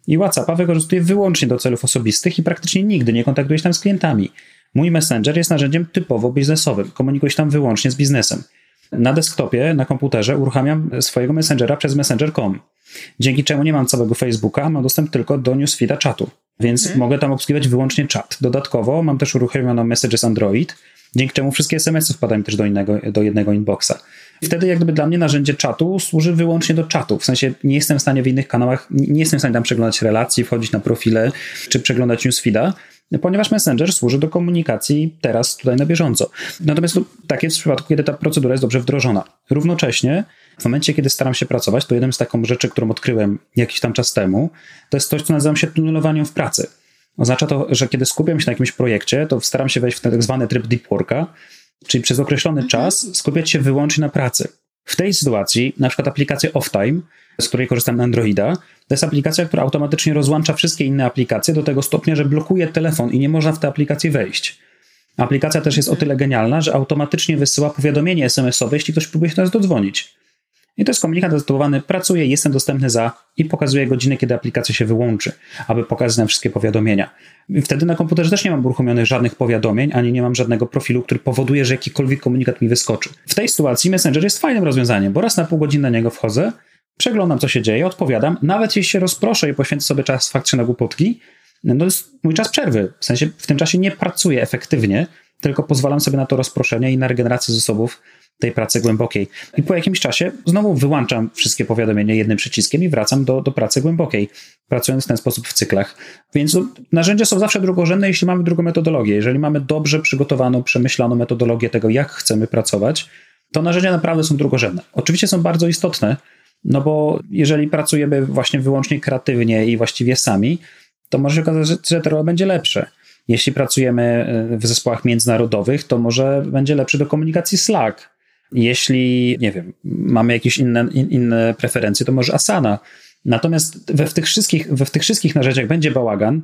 i WhatsAppa wykorzystuję wyłącznie do celów osobistych i praktycznie nigdy nie kontaktuję się tam z klientami. Mój Messenger jest narzędziem typowo biznesowym, komunikuję się tam wyłącznie z biznesem. Na desktopie, na komputerze uruchamiam swojego Messengera przez messenger.com, dzięki czemu nie mam całego Facebooka, mam dostęp tylko do newsfeeda czatu, więc hmm. mogę tam obsługiwać wyłącznie czat. Dodatkowo mam też uruchomioną Messages Android, dzięki czemu wszystkie SMS-y wpadają też do, innego, do jednego inboxa. Wtedy jak gdyby dla mnie narzędzie czatu służy wyłącznie do czatu. W sensie nie jestem w stanie w innych kanałach, nie jestem w stanie tam przeglądać relacji, wchodzić na profile, czy przeglądać newsfeeda, ponieważ Messenger służy do komunikacji teraz, tutaj na bieżąco. Natomiast to, tak jest w przypadku, kiedy ta procedura jest dobrze wdrożona. Równocześnie, w momencie, kiedy staram się pracować, to jedną z taką rzeczy, którą odkryłem jakiś tam czas temu, to jest coś, co nazywam się tunelowaniem w pracy. Oznacza to, że kiedy skupiam się na jakimś projekcie, to staram się wejść w ten tak zwany tryb deep worka, czyli przez określony mhm. czas skupiać się wyłącznie na pracy. W tej sytuacji, na przykład aplikacja Offtime, z której korzystam na Androida, to jest aplikacja, która automatycznie rozłącza wszystkie inne aplikacje do tego stopnia, że blokuje telefon i nie można w tę aplikację wejść. Aplikacja też jest o tyle genialna, że automatycznie wysyła powiadomienie SMS-owe, jeśli ktoś próbuje się do nas dodzwonić. I to jest komunikat zatytułowany Pracuję, jestem dostępny za i pokazuje godzinę, kiedy aplikacja się wyłączy, aby pokazać nam wszystkie powiadomienia. Wtedy na komputerze też nie mam uruchomionych żadnych powiadomień, ani nie mam żadnego profilu, który powoduje, że jakikolwiek komunikat mi wyskoczy. W tej sytuacji Messenger jest fajnym rozwiązaniem, bo raz na pół godziny na niego wchodzę, przeglądam, co się dzieje, odpowiadam, nawet jeśli się rozproszę i poświęcę sobie czas faktycznie na głupotki, no to jest mój czas przerwy. W sensie w tym czasie nie pracuję efektywnie, tylko pozwalam sobie na to rozproszenie i na regenerację zasobów tej pracy głębokiej. I po jakimś czasie znowu wyłączam wszystkie powiadomienia jednym przyciskiem i wracam do, do pracy głębokiej, pracując w ten sposób w cyklach. Więc no, narzędzia są zawsze drugorzędne, jeśli mamy drugą metodologię. Jeżeli mamy dobrze przygotowaną, przemyślaną metodologię tego, jak chcemy pracować, to narzędzia naprawdę są drugorzędne. Oczywiście są bardzo istotne, no bo jeżeli pracujemy właśnie wyłącznie kreatywnie i właściwie sami, to może się okazać, że to będzie lepsze. Jeśli pracujemy e, w zespołach międzynarodowych, to może będzie lepszy do komunikacji Slack jeśli, nie wiem, mamy jakieś inne, in, inne preferencje, to może Asana. Natomiast we w tych, wszystkich, we w tych wszystkich narzędziach będzie bałagan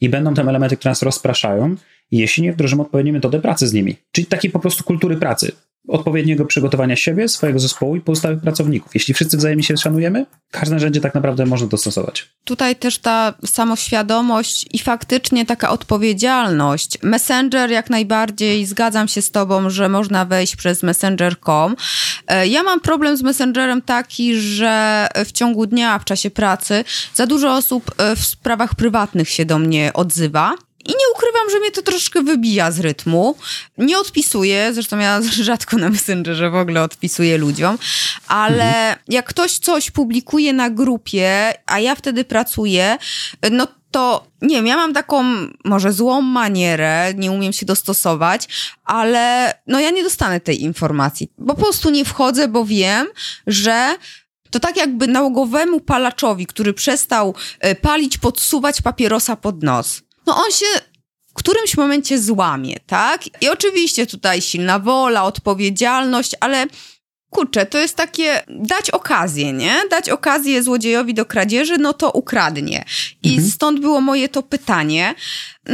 i będą tam elementy, które nas rozpraszają, jeśli nie wdrożymy odpowiedniej metody pracy z nimi. Czyli takiej po prostu kultury pracy. Odpowiedniego przygotowania siebie, swojego zespołu i pozostałych pracowników. Jeśli wszyscy wzajemnie się szanujemy, każde narzędzie tak naprawdę można dostosować. Tutaj też ta samoświadomość i faktycznie taka odpowiedzialność. Messenger jak najbardziej, zgadzam się z tobą, że można wejść przez messenger.com. E, ja mam problem z messengerem taki, że w ciągu dnia, w czasie pracy, za dużo osób e, w sprawach prywatnych się do mnie odzywa. Ukrywam, że mnie to troszkę wybija z rytmu. Nie odpisuję, zresztą ja rzadko na Messengerze w ogóle odpisuję ludziom, ale mhm. jak ktoś coś publikuje na grupie, a ja wtedy pracuję, no to nie wiem, ja mam taką może złą manierę, nie umiem się dostosować, ale no ja nie dostanę tej informacji, bo po prostu nie wchodzę, bo wiem, że to tak jakby nałogowemu palaczowi, który przestał e, palić, podsuwać papierosa pod nos no on się którymś momencie złamie, tak? I oczywiście tutaj silna wola, odpowiedzialność, ale kurczę, to jest takie dać okazję, nie? Dać okazję złodziejowi do kradzieży, no to ukradnie. I mhm. stąd było moje to pytanie.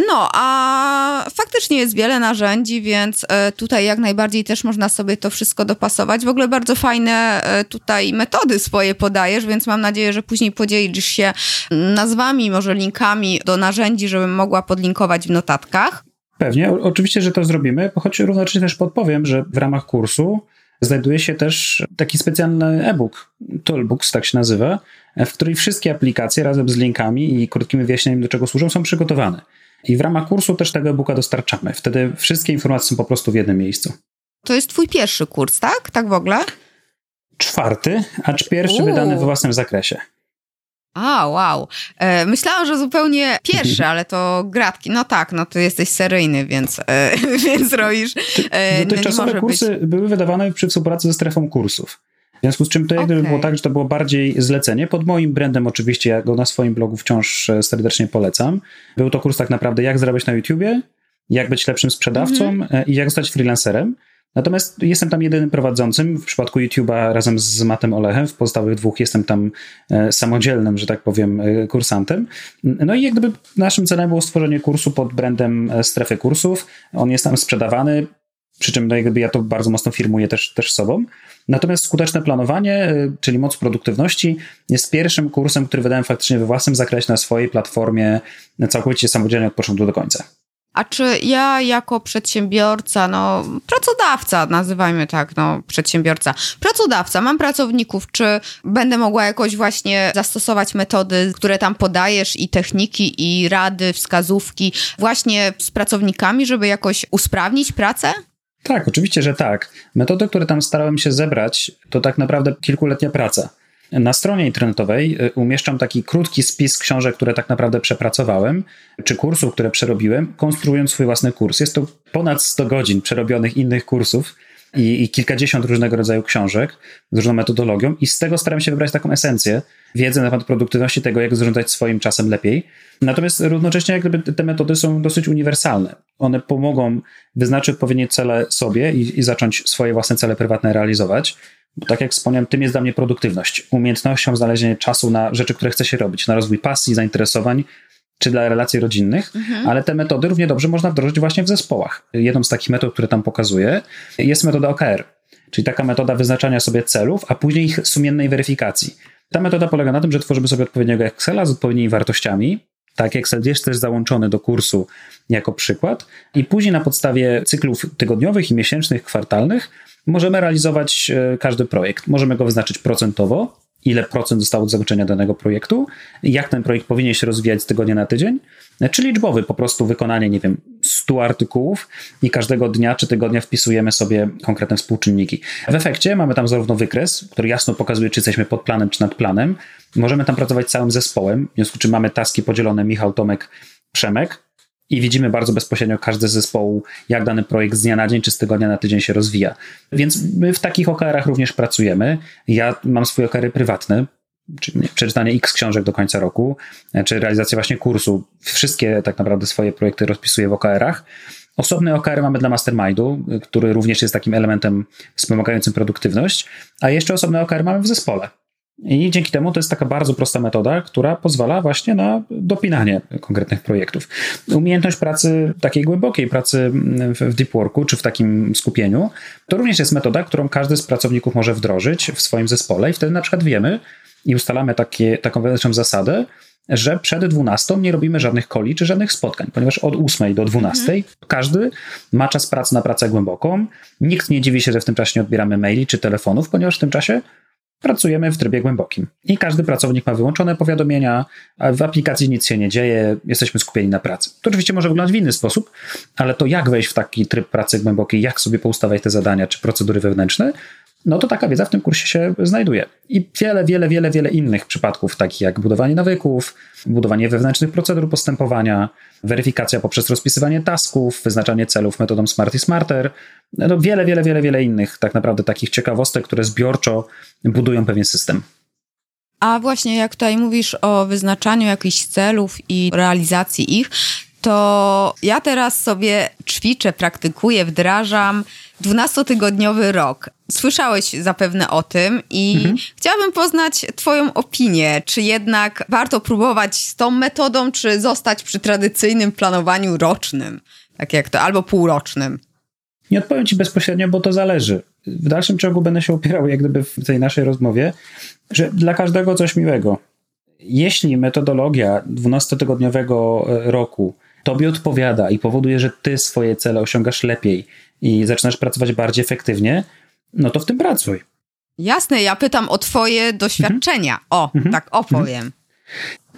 No, a faktycznie jest wiele narzędzi, więc e, tutaj jak najbardziej też można sobie to wszystko dopasować. W ogóle bardzo fajne e, tutaj metody swoje podajesz, więc mam nadzieję, że później podzielisz się nazwami, może linkami do narzędzi, żebym mogła podlinkować w notatkach. Pewnie, oczywiście, że to zrobimy, choć równocześnie też podpowiem, że w ramach kursu znajduje się też taki specjalny e-book, Toolbooks tak się nazywa, w której wszystkie aplikacje razem z linkami i krótkimi wyjaśnieniami, do czego służą, są przygotowane. I w ramach kursu też tego e-booka dostarczamy. Wtedy wszystkie informacje są po prostu w jednym miejscu. To jest twój pierwszy kurs, tak? Tak w ogóle? Czwarty, acz pierwszy wydany we własnym zakresie. A, wow. E, myślałam, że zupełnie pierwszy, ale to gratki. No tak, no ty jesteś seryjny, więc, e, więc robisz. E, Dotychczasowe no kursy być... były wydawane przy współpracy ze strefą kursów. W związku z czym to jak okay. było tak, że to było bardziej zlecenie. Pod moim brandem oczywiście, ja go na swoim blogu wciąż e, serdecznie polecam. Był to kurs tak naprawdę jak zarabiać na YouTubie, jak być lepszym sprzedawcą mm -hmm. i jak zostać freelancerem. Natomiast jestem tam jedynym prowadzącym. W przypadku YouTube'a razem z Matem Olechem, w pozostałych dwóch jestem tam e, samodzielnym, że tak powiem, e, kursantem. No i jak gdyby naszym celem było stworzenie kursu pod brandem e, strefy kursów. On jest tam sprzedawany, przy czym no jakby ja to bardzo mocno firmuję też, też sobą. Natomiast skuteczne planowanie, czyli moc produktywności, jest pierwszym kursem, który wydałem faktycznie we własnym zakresie na swojej platformie, całkowicie samodzielnie od początku do końca. A czy ja jako przedsiębiorca, no pracodawca, nazywajmy tak, no przedsiębiorca, pracodawca, mam pracowników, czy będę mogła jakoś właśnie zastosować metody, które tam podajesz i techniki i rady, wskazówki właśnie z pracownikami, żeby jakoś usprawnić pracę? Tak, oczywiście, że tak. Metody, które tam starałem się zebrać, to tak naprawdę kilkuletnia praca. Na stronie internetowej y, umieszczam taki krótki spis książek, które tak naprawdę przepracowałem, czy kursów, które przerobiłem, konstruując swój własny kurs. Jest to ponad 100 godzin przerobionych innych kursów i, i kilkadziesiąt różnego rodzaju książek z różną metodologią, i z tego staram się wybrać taką esencję, wiedzę na temat produktywności, tego, jak zarządzać swoim czasem lepiej. Natomiast równocześnie jak gdyby te metody są dosyć uniwersalne. One pomogą wyznaczyć odpowiednie cele sobie i, i zacząć swoje własne cele prywatne realizować. Bo tak jak wspomniałem, tym jest dla mnie produktywność. Umiejętnością znalezienia czasu na rzeczy, które chce się robić, na rozwój pasji, zainteresowań, czy dla relacji rodzinnych, mhm. ale te metody równie dobrze można wdrożyć właśnie w zespołach. Jedną z takich metod, które tam pokazuję, jest metoda OKR, czyli taka metoda wyznaczania sobie celów, a później ich sumiennej weryfikacji. Ta metoda polega na tym, że tworzymy sobie odpowiedniego Excela z odpowiednimi wartościami. Tak, Excel jest też załączony do kursu jako przykład, i później na podstawie cyklów tygodniowych i miesięcznych, kwartalnych możemy realizować e, każdy projekt. Możemy go wyznaczyć procentowo, ile procent zostało do zakończenia danego projektu, jak ten projekt powinien się rozwijać z tygodnia na tydzień, czy liczbowy, po prostu wykonanie, nie wiem, 100 artykułów i każdego dnia czy tygodnia wpisujemy sobie konkretne współczynniki. W efekcie mamy tam zarówno wykres, który jasno pokazuje, czy jesteśmy pod planem, czy nad planem. Możemy tam pracować całym zespołem, w związku z czym mamy taski podzielone Michał, Tomek, Przemek, i widzimy bardzo bezpośrednio każdy z zespołu, jak dany projekt z dnia na dzień czy z tygodnia na tydzień się rozwija. Więc my w takich OKR-ach również pracujemy. Ja mam swoje OKR-y prywatne, czyli przeczytanie x książek do końca roku, czy realizacja właśnie kursu. Wszystkie tak naprawdę swoje projekty rozpisuję w OKR-ach. Osobne OKR mamy dla mastermindu, który również jest takim elementem wspomagającym produktywność, a jeszcze osobne OKR mamy w zespole. I dzięki temu to jest taka bardzo prosta metoda, która pozwala właśnie na dopinanie konkretnych projektów. Umiejętność pracy takiej głębokiej, pracy w deep worku czy w takim skupieniu, to również jest metoda, którą każdy z pracowników może wdrożyć w swoim zespole i wtedy na przykład wiemy i ustalamy takie, taką wewnętrzną zasadę, że przed 12 nie robimy żadnych koli czy żadnych spotkań, ponieważ od 8 do 12 mhm. każdy ma czas pracy na pracę głęboką. Nikt nie dziwi się, że w tym czasie nie odbieramy maili czy telefonów, ponieważ w tym czasie pracujemy w trybie głębokim. I każdy pracownik ma wyłączone powiadomienia, w aplikacji nic się nie dzieje, jesteśmy skupieni na pracy. To oczywiście może wyglądać w inny sposób, ale to jak wejść w taki tryb pracy głębokiej, jak sobie poustawiać te zadania czy procedury wewnętrzne, no to taka wiedza w tym kursie się znajduje. I wiele, wiele, wiele, wiele innych przypadków, takich jak budowanie nawyków, budowanie wewnętrznych procedur postępowania, weryfikacja poprzez rozpisywanie tasków, wyznaczanie celów metodą Smart i Smarter, no wiele, wiele, wiele, wiele innych tak naprawdę takich ciekawostek, które zbiorczo budują pewien system. A właśnie jak tutaj mówisz o wyznaczaniu jakichś celów i realizacji ich, to ja teraz sobie ćwiczę, praktykuję, wdrażam 12-tygodniowy rok. Słyszałeś zapewne o tym i mhm. chciałabym poznać Twoją opinię. Czy jednak warto próbować z tą metodą, czy zostać przy tradycyjnym planowaniu rocznym, tak jak to, albo półrocznym? Nie odpowiem Ci bezpośrednio, bo to zależy. W dalszym ciągu będę się opierał, jak gdyby w tej naszej rozmowie, że dla każdego coś miłego. Jeśli metodologia 12-tygodniowego e, roku tobie odpowiada i powoduje, że ty swoje cele osiągasz lepiej i zaczynasz pracować bardziej efektywnie, no to w tym pracuj. Jasne, ja pytam o twoje doświadczenia. Mhm. O, mhm. tak opowiem. Mhm.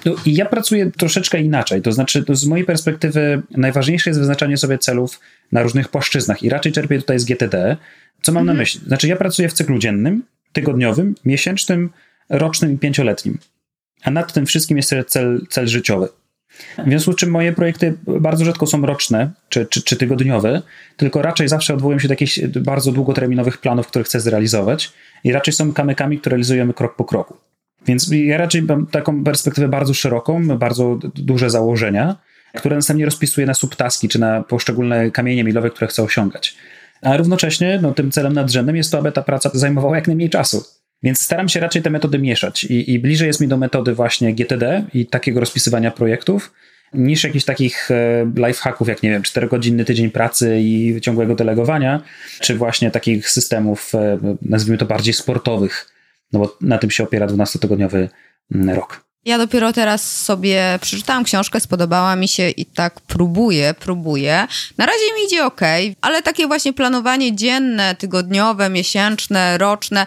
No, ja pracuję troszeczkę inaczej. To znaczy, to z mojej perspektywy najważniejsze jest wyznaczanie sobie celów na różnych płaszczyznach i raczej czerpię tutaj z GTD. Co mam mhm. na myśli? Znaczy, ja pracuję w cyklu dziennym, tygodniowym, miesięcznym, rocznym i pięcioletnim. A nad tym wszystkim jest cel, cel życiowy. W związku z czym moje projekty bardzo rzadko są roczne czy, czy, czy tygodniowe, tylko raczej zawsze odwołują się do jakichś bardzo długoterminowych planów, które chcę zrealizować i raczej są kamykami, które realizujemy krok po kroku. Więc ja raczej mam taką perspektywę bardzo szeroką, bardzo duże założenia, które następnie rozpisuję na subtaski czy na poszczególne kamienie milowe, które chcę osiągać. A równocześnie no, tym celem nadrzędnym jest to, aby ta praca zajmowała jak najmniej czasu. Więc staram się raczej te metody mieszać i, i bliżej jest mi do metody właśnie GTD i takiego rozpisywania projektów, niż jakichś takich e, lifehacków, jak nie wiem, 4-godzinny tydzień pracy i ciągłego delegowania, czy właśnie takich systemów, e, nazwijmy to bardziej sportowych, no bo na tym się opiera 12-tygodniowy mm, rok. Ja dopiero teraz sobie przeczytałam książkę, spodobała mi się i tak próbuję, próbuję. Na razie mi idzie ok, ale takie właśnie planowanie dzienne, tygodniowe, miesięczne, roczne,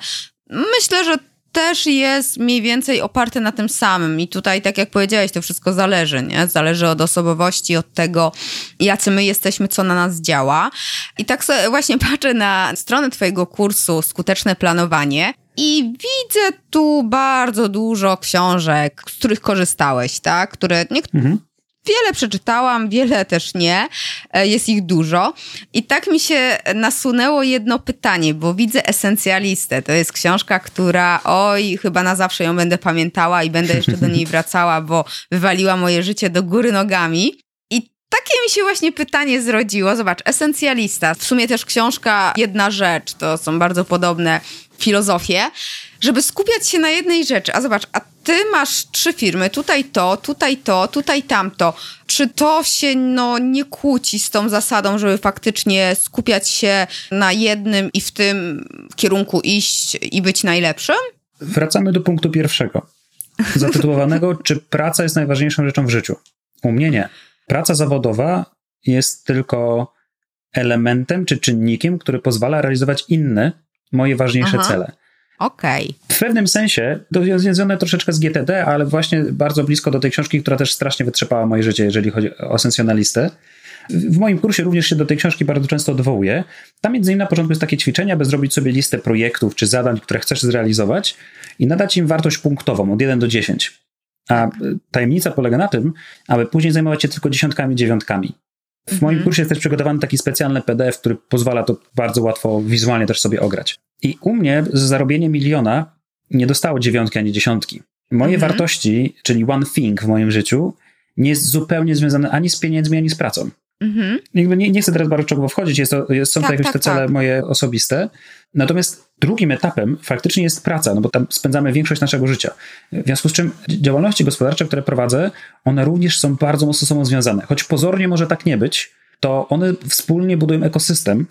Myślę, że też jest mniej więcej oparte na tym samym. I tutaj, tak jak powiedziałeś, to wszystko zależy, nie? Zależy od osobowości, od tego, jacy my jesteśmy, co na nas działa. I tak właśnie patrzę na stronę Twojego kursu Skuteczne Planowanie. I widzę tu bardzo dużo książek, z których korzystałeś, tak? Które mhm. Wiele przeczytałam, wiele też nie. E, jest ich dużo. I tak mi się nasunęło jedno pytanie, bo widzę Esencjalistę. To jest książka, która, oj, chyba na zawsze ją będę pamiętała i będę jeszcze do niej wracała, bo wywaliła moje życie do góry nogami. I takie mi się właśnie pytanie zrodziło. Zobacz, Esencjalista. W sumie też książka Jedna Rzecz. To są bardzo podobne filozofie żeby skupiać się na jednej rzeczy. A zobacz, a ty masz trzy firmy, tutaj to, tutaj to, tutaj tamto. Czy to się no, nie kłóci z tą zasadą, żeby faktycznie skupiać się na jednym i w tym kierunku iść i być najlepszym? Wracamy do punktu pierwszego, zatytułowanego czy praca jest najważniejszą rzeczą w życiu? U mnie nie. Praca zawodowa jest tylko elementem czy czynnikiem, który pozwala realizować inne, moje ważniejsze Aha. cele. Okej. Okay. W pewnym sensie to jest związane troszeczkę z GTD, ale właśnie bardzo blisko do tej książki, która też strasznie wytrzepała moje życie, jeżeli chodzi o sensjonalistę. W moim kursie również się do tej książki bardzo często odwołuję. Tam między innymi na początku jest takie ćwiczenie, aby zrobić sobie listę projektów czy zadań, które chcesz zrealizować i nadać im wartość punktową od 1 do 10. A tajemnica polega na tym, aby później zajmować się tylko dziesiątkami, dziewiątkami. W moim mhm. kursie jest też przygotowany taki specjalny PDF, który pozwala to bardzo łatwo wizualnie też sobie ograć. I u mnie zarobienie miliona nie dostało dziewiątki ani dziesiątki. Moje mhm. wartości, czyli one thing w moim życiu, nie jest zupełnie związane ani z pieniędzmi, ani z pracą. Mhm. Nie, nie, chcę teraz bardzo wchodzić, jest to, jest, są tak, to jakieś tak, te cele tak. moje osobiste. Natomiast Drugim etapem faktycznie jest praca, no bo tam spędzamy większość naszego życia. W związku z czym działalności gospodarcze, które prowadzę, one również są bardzo mocno ze sobą związane. Choć pozornie może tak nie być, to one wspólnie budują ekosystem,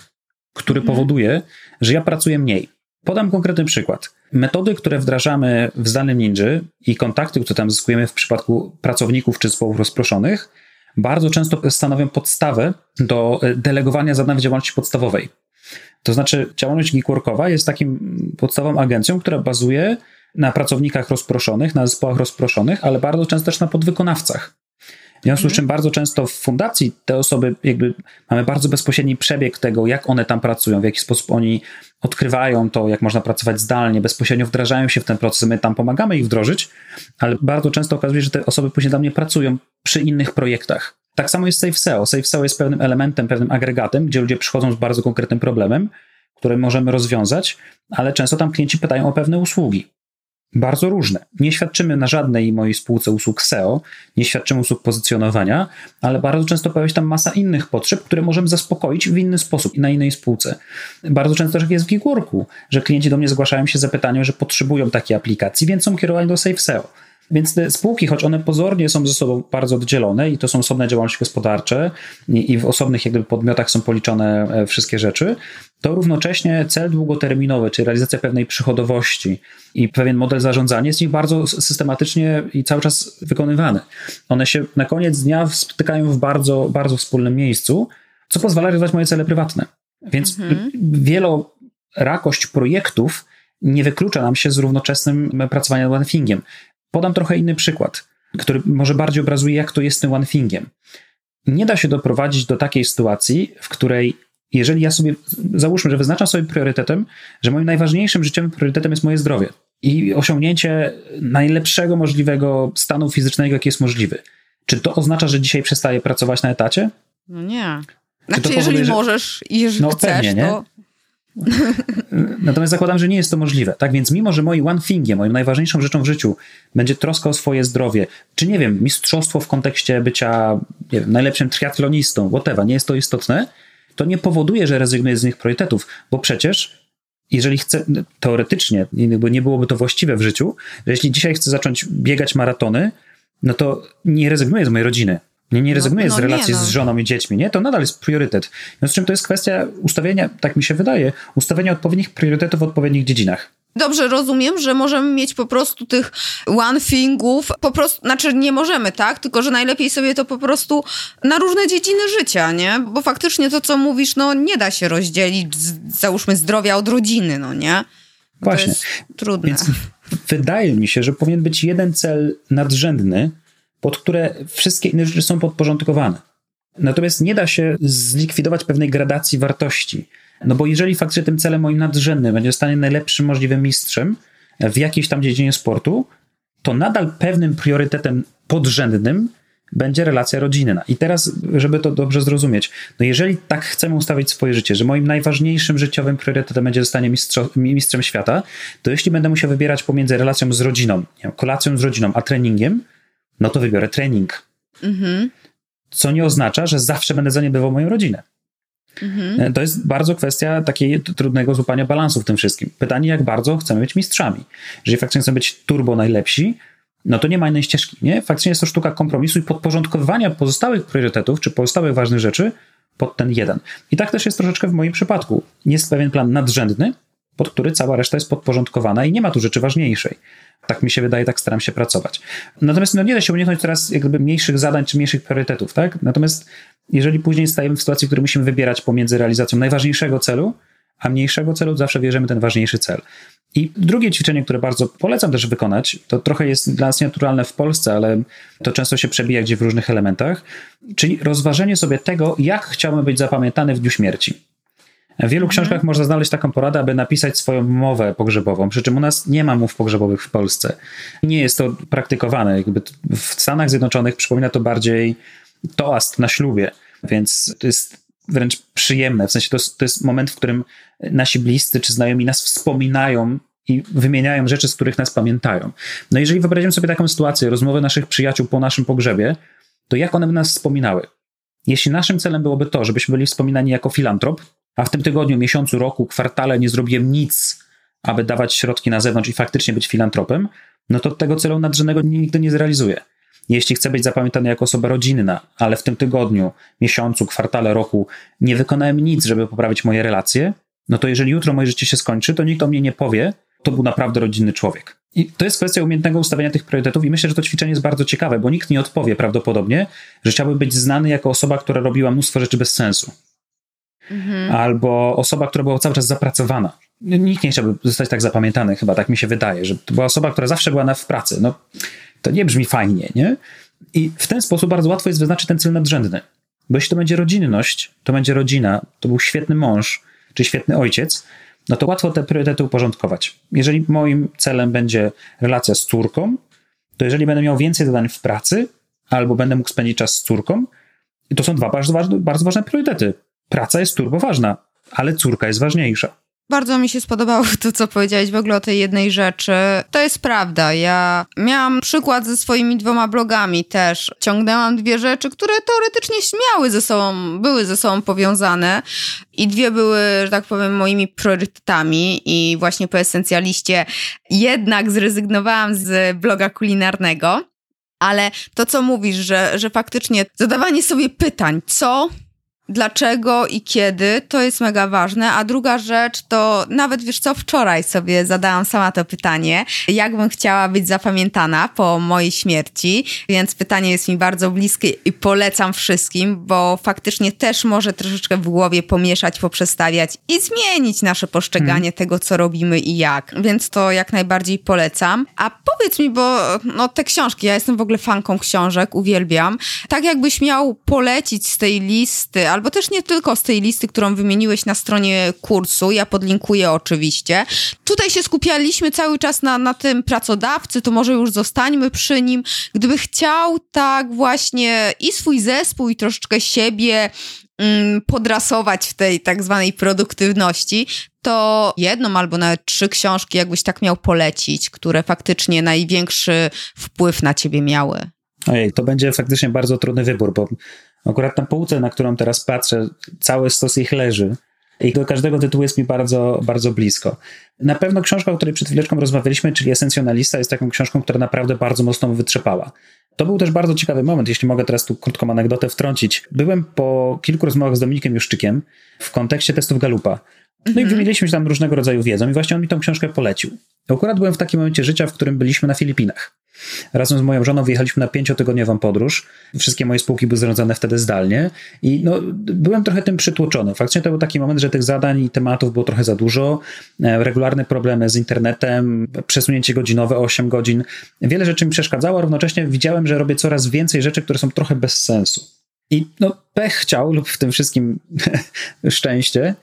który mhm. powoduje, że ja pracuję mniej. Podam konkretny przykład. Metody, które wdrażamy w zdalnym Ninja i kontakty, które tam zyskujemy w przypadku pracowników czy zespołów rozproszonych, bardzo często stanowią podstawę do e, delegowania zadań w działalności podstawowej. To znaczy, działalność geekworkowa jest takim podstawową agencją, która bazuje na pracownikach rozproszonych, na zespołach rozproszonych, ale bardzo często też na podwykonawcach. Związku z czym bardzo często w fundacji te osoby, jakby mamy bardzo bezpośredni przebieg tego, jak one tam pracują, w jaki sposób oni odkrywają to, jak można pracować zdalnie, bezpośrednio wdrażają się w ten proces, my tam pomagamy ich wdrożyć, ale bardzo często okazuje się, że te osoby później dla mnie pracują przy innych projektach. Tak samo jest SafeSeo. SafeSeo jest pewnym elementem, pewnym agregatem, gdzie ludzie przychodzą z bardzo konkretnym problemem, który możemy rozwiązać, ale często tam klienci pytają o pewne usługi. Bardzo różne. Nie świadczymy na żadnej mojej spółce usług SEO, nie świadczymy usług pozycjonowania, ale bardzo często pojawia się tam masa innych potrzeb, które możemy zaspokoić w inny sposób i na innej spółce. Bardzo często też jest w Geekworku, że klienci do mnie zgłaszają się z zapytaniem, że potrzebują takiej aplikacji, więc są kierowani do SafeSeo. Więc te spółki, choć one pozornie są ze sobą bardzo oddzielone i to są osobne działalności gospodarcze i, w osobnych jakby podmiotach są policzone e, wszystkie rzeczy, to równocześnie cel długoterminowy, czyli realizacja pewnej przychodowości i pewien model zarządzania jest w nich bardzo systematycznie i cały czas wykonywany. One się na koniec dnia spotykają w bardzo, bardzo wspólnym miejscu, co pozwala realizować moje cele prywatne. Więc mhm. wielorakość projektów nie wyklucza nam się z równoczesnym pracowaniem nad one Podam trochę inny przykład, który może bardziej obrazuje, jak to jest z tym one thingiem. Nie da się doprowadzić do takiej sytuacji, w której jeżeli ja sobie, załóżmy, że wyznaczam sobie priorytetem, że moim najważniejszym życiowym priorytetem jest moje zdrowie i osiągnięcie najlepszego możliwego stanu fizycznego, jaki jest możliwy. Czy to oznacza, że dzisiaj przestaję pracować na etacie? No nie. Znaczy, jeżeli że... możesz i jeżeli no, chcesz, pewnie, to... Natomiast zakładam, że nie jest to możliwe. Tak więc, mimo że moim one thingiem, moją najważniejszą rzeczą w życiu będzie troska o swoje zdrowie, czy nie wiem, mistrzostwo w kontekście bycia wiem, najlepszym triatlonistą, whatever, nie jest to istotne, to nie powoduje, że rezygnuję z innych priorytetów, bo przecież jeżeli chcę, teoretycznie, nie byłoby to właściwe w życiu, że jeśli dzisiaj chcę zacząć biegać maratony, no to nie rezygnuję z mojej rodziny. Nie, nie rezygnuję no, no, z relacji nie, no. z żoną i dziećmi, nie? To nadal jest priorytet. W czym to jest kwestia ustawienia, tak mi się wydaje, ustawienia odpowiednich priorytetów w odpowiednich dziedzinach. Dobrze, rozumiem, że możemy mieć po prostu tych one thingów, po prostu, znaczy nie możemy, tak? Tylko, że najlepiej sobie to po prostu na różne dziedziny życia, nie? Bo faktycznie to, co mówisz, no nie da się rozdzielić, załóżmy, zdrowia od rodziny, no nie? Bo Właśnie. trudne. Więc wydaje mi się, że powinien być jeden cel nadrzędny, pod które wszystkie inne rzeczy są podporządkowane. Natomiast nie da się zlikwidować pewnej gradacji wartości. No bo jeżeli faktycznie tym celem moim nadrzędnym będzie stanie najlepszym możliwym mistrzem w jakiejś tam dziedzinie sportu, to nadal pewnym priorytetem podrzędnym będzie relacja rodzinna. I teraz, żeby to dobrze zrozumieć, no jeżeli tak chcemy ustawić swoje życie, że moim najważniejszym życiowym priorytetem będzie zostanie mistrzo, mistrzem świata, to jeśli będę musiał wybierać pomiędzy relacją z rodziną, kolacją z rodziną, a treningiem, no to wybiorę trening. Mhm. Co nie oznacza, że zawsze będę zaniedbywał moją rodzinę. Mhm. E, to jest bardzo kwestia takiego trudnego złapania balansu w tym wszystkim. Pytanie, jak bardzo chcemy być mistrzami. Jeżeli faktycznie chcemy być turbo najlepsi, no to nie ma innej ścieżki, nie? Faktycznie jest to sztuka kompromisu i podporządkowania pozostałych priorytetów, czy pozostałych ważnych rzeczy pod ten jeden. I tak też jest troszeczkę w moim przypadku. Jest pewien plan nadrzędny, pod który cała reszta jest podporządkowana i nie ma tu rzeczy ważniejszej. Tak mi się wydaje, tak staram się pracować. Natomiast no, nie da się uniknąć teraz jakby mniejszych zadań czy mniejszych priorytetów, tak? Natomiast jeżeli później stajemy w sytuacji, w której musimy wybierać pomiędzy realizacją najważniejszego celu, a mniejszego celu, zawsze bierzemy ten ważniejszy cel. I drugie ćwiczenie, które bardzo polecam też wykonać, to trochę jest dla nas naturalne w Polsce, ale to często się przebija gdzie w różnych elementach, czyli rozważenie sobie tego, jak chciałbym być zapamiętany w dniu śmierci. W wielu mhm. książkach można znaleźć taką poradę, aby napisać swoją mowę pogrzebową, przy czym u nas nie ma mów pogrzebowych w Polsce. Nie jest to praktykowane. Jakby w Stanach Zjednoczonych przypomina to bardziej toast na ślubie, więc to jest wręcz przyjemne. W sensie to jest, to jest moment, w którym nasi bliscy czy znajomi nas wspominają i wymieniają rzeczy, z których nas pamiętają. No jeżeli wyobrazimy sobie taką sytuację, rozmowę naszych przyjaciół po naszym pogrzebie, to jak one by nas wspominały? Jeśli naszym celem byłoby to, żebyśmy byli wspominani jako filantrop, a w tym tygodniu, miesiącu, roku, kwartale nie zrobiłem nic, aby dawać środki na zewnątrz i faktycznie być filantropem, no to tego celu nadrzędnego nigdy nie zrealizuje. Jeśli chcę być zapamiętany jako osoba rodzinna, ale w tym tygodniu, miesiącu, kwartale, roku nie wykonałem nic, żeby poprawić moje relacje, no to jeżeli jutro moje życie się skończy, to nikt o mnie nie powie, to był naprawdę rodzinny człowiek. I to jest kwestia umiejętnego ustawienia tych priorytetów i myślę, że to ćwiczenie jest bardzo ciekawe, bo nikt nie odpowie prawdopodobnie, że chciałby być znany jako osoba, która robiła mnóstwo rzeczy bez sensu. Mhm. Albo osoba, która była cały czas zapracowana. Nikt nie chciałby zostać tak zapamiętany, chyba tak mi się wydaje, że to była osoba, która zawsze była na, w pracy. No, to nie brzmi fajnie, nie? I w ten sposób bardzo łatwo jest wyznaczyć ten cel nadrzędny. Bo jeśli to będzie rodzinność, to będzie rodzina, to był świetny mąż, czy świetny ojciec, no to łatwo te priorytety uporządkować. Jeżeli moim celem będzie relacja z córką, to jeżeli będę miał więcej zadań w pracy, albo będę mógł spędzić czas z córką, to są dwa bardzo ważne, bardzo ważne priorytety. Praca jest turbo ważna, ale córka jest ważniejsza. Bardzo mi się spodobało to, co powiedziałeś w ogóle o tej jednej rzeczy. To jest prawda. Ja miałam przykład ze swoimi dwoma blogami też. Ciągnęłam dwie rzeczy, które teoretycznie śmiały ze sobą, były ze sobą powiązane i dwie były, że tak powiem, moimi priorytetami i właśnie po esencjaliście jednak zrezygnowałam z bloga kulinarnego. Ale to, co mówisz, że, że faktycznie zadawanie sobie pytań, co dlaczego i kiedy, to jest mega ważne. A druga rzecz to nawet wiesz co, wczoraj sobie zadałam sama to pytanie, jakbym chciała być zapamiętana po mojej śmierci, więc pytanie jest mi bardzo bliskie i polecam wszystkim, bo faktycznie też może troszeczkę w głowie pomieszać, poprzestawiać i zmienić nasze postrzeganie hmm. tego, co robimy i jak. Więc to jak najbardziej polecam. A powiedz mi, bo no te książki, ja jestem w ogóle fanką książek, uwielbiam. Tak jakbyś miał polecić z tej listy, albo też nie tylko z tej listy, którą wymieniłeś na stronie kursu, ja podlinkuję oczywiście. Tutaj się skupialiśmy cały czas na, na tym pracodawcy, to może już zostańmy przy nim. Gdyby chciał tak właśnie i swój zespół, i troszeczkę siebie mm, podrasować w tej tak zwanej produktywności, to jedną albo nawet trzy książki, jakbyś tak miał polecić, które faktycznie największy wpływ na ciebie miały. Ojej, to będzie faktycznie bardzo trudny wybór, bo Akurat na półce, na którą teraz patrzę, cały stos ich leży. I do każdego tytułu jest mi bardzo, bardzo blisko. Na pewno książka, o której przed chwileczką rozmawialiśmy, czyli Esencjonalista, jest taką książką, która naprawdę bardzo mocno wytrzepała. To był też bardzo ciekawy moment, jeśli mogę teraz tu krótką anegdotę wtrącić. Byłem po kilku rozmowach z Dominikiem Juszczykiem w kontekście testów Galupa. No i mhm. wymieniliśmy się tam różnego rodzaju wiedzą i właśnie on mi tą książkę polecił. Akurat byłem w takim momencie życia, w którym byliśmy na Filipinach. Razem z moją żoną wyjechaliśmy na pięciotygodniową podróż. Wszystkie moje spółki były zarządzane wtedy zdalnie i no, byłem trochę tym przytłoczony. Faktycznie to był taki moment, że tych zadań i tematów było trochę za dużo. E, regularne problemy z internetem, przesunięcie godzinowe o 8 godzin. Wiele rzeczy mi przeszkadzało, a równocześnie widziałem, że robię coraz więcej rzeczy, które są trochę bez sensu. I no, pech chciał, lub w tym wszystkim szczęście,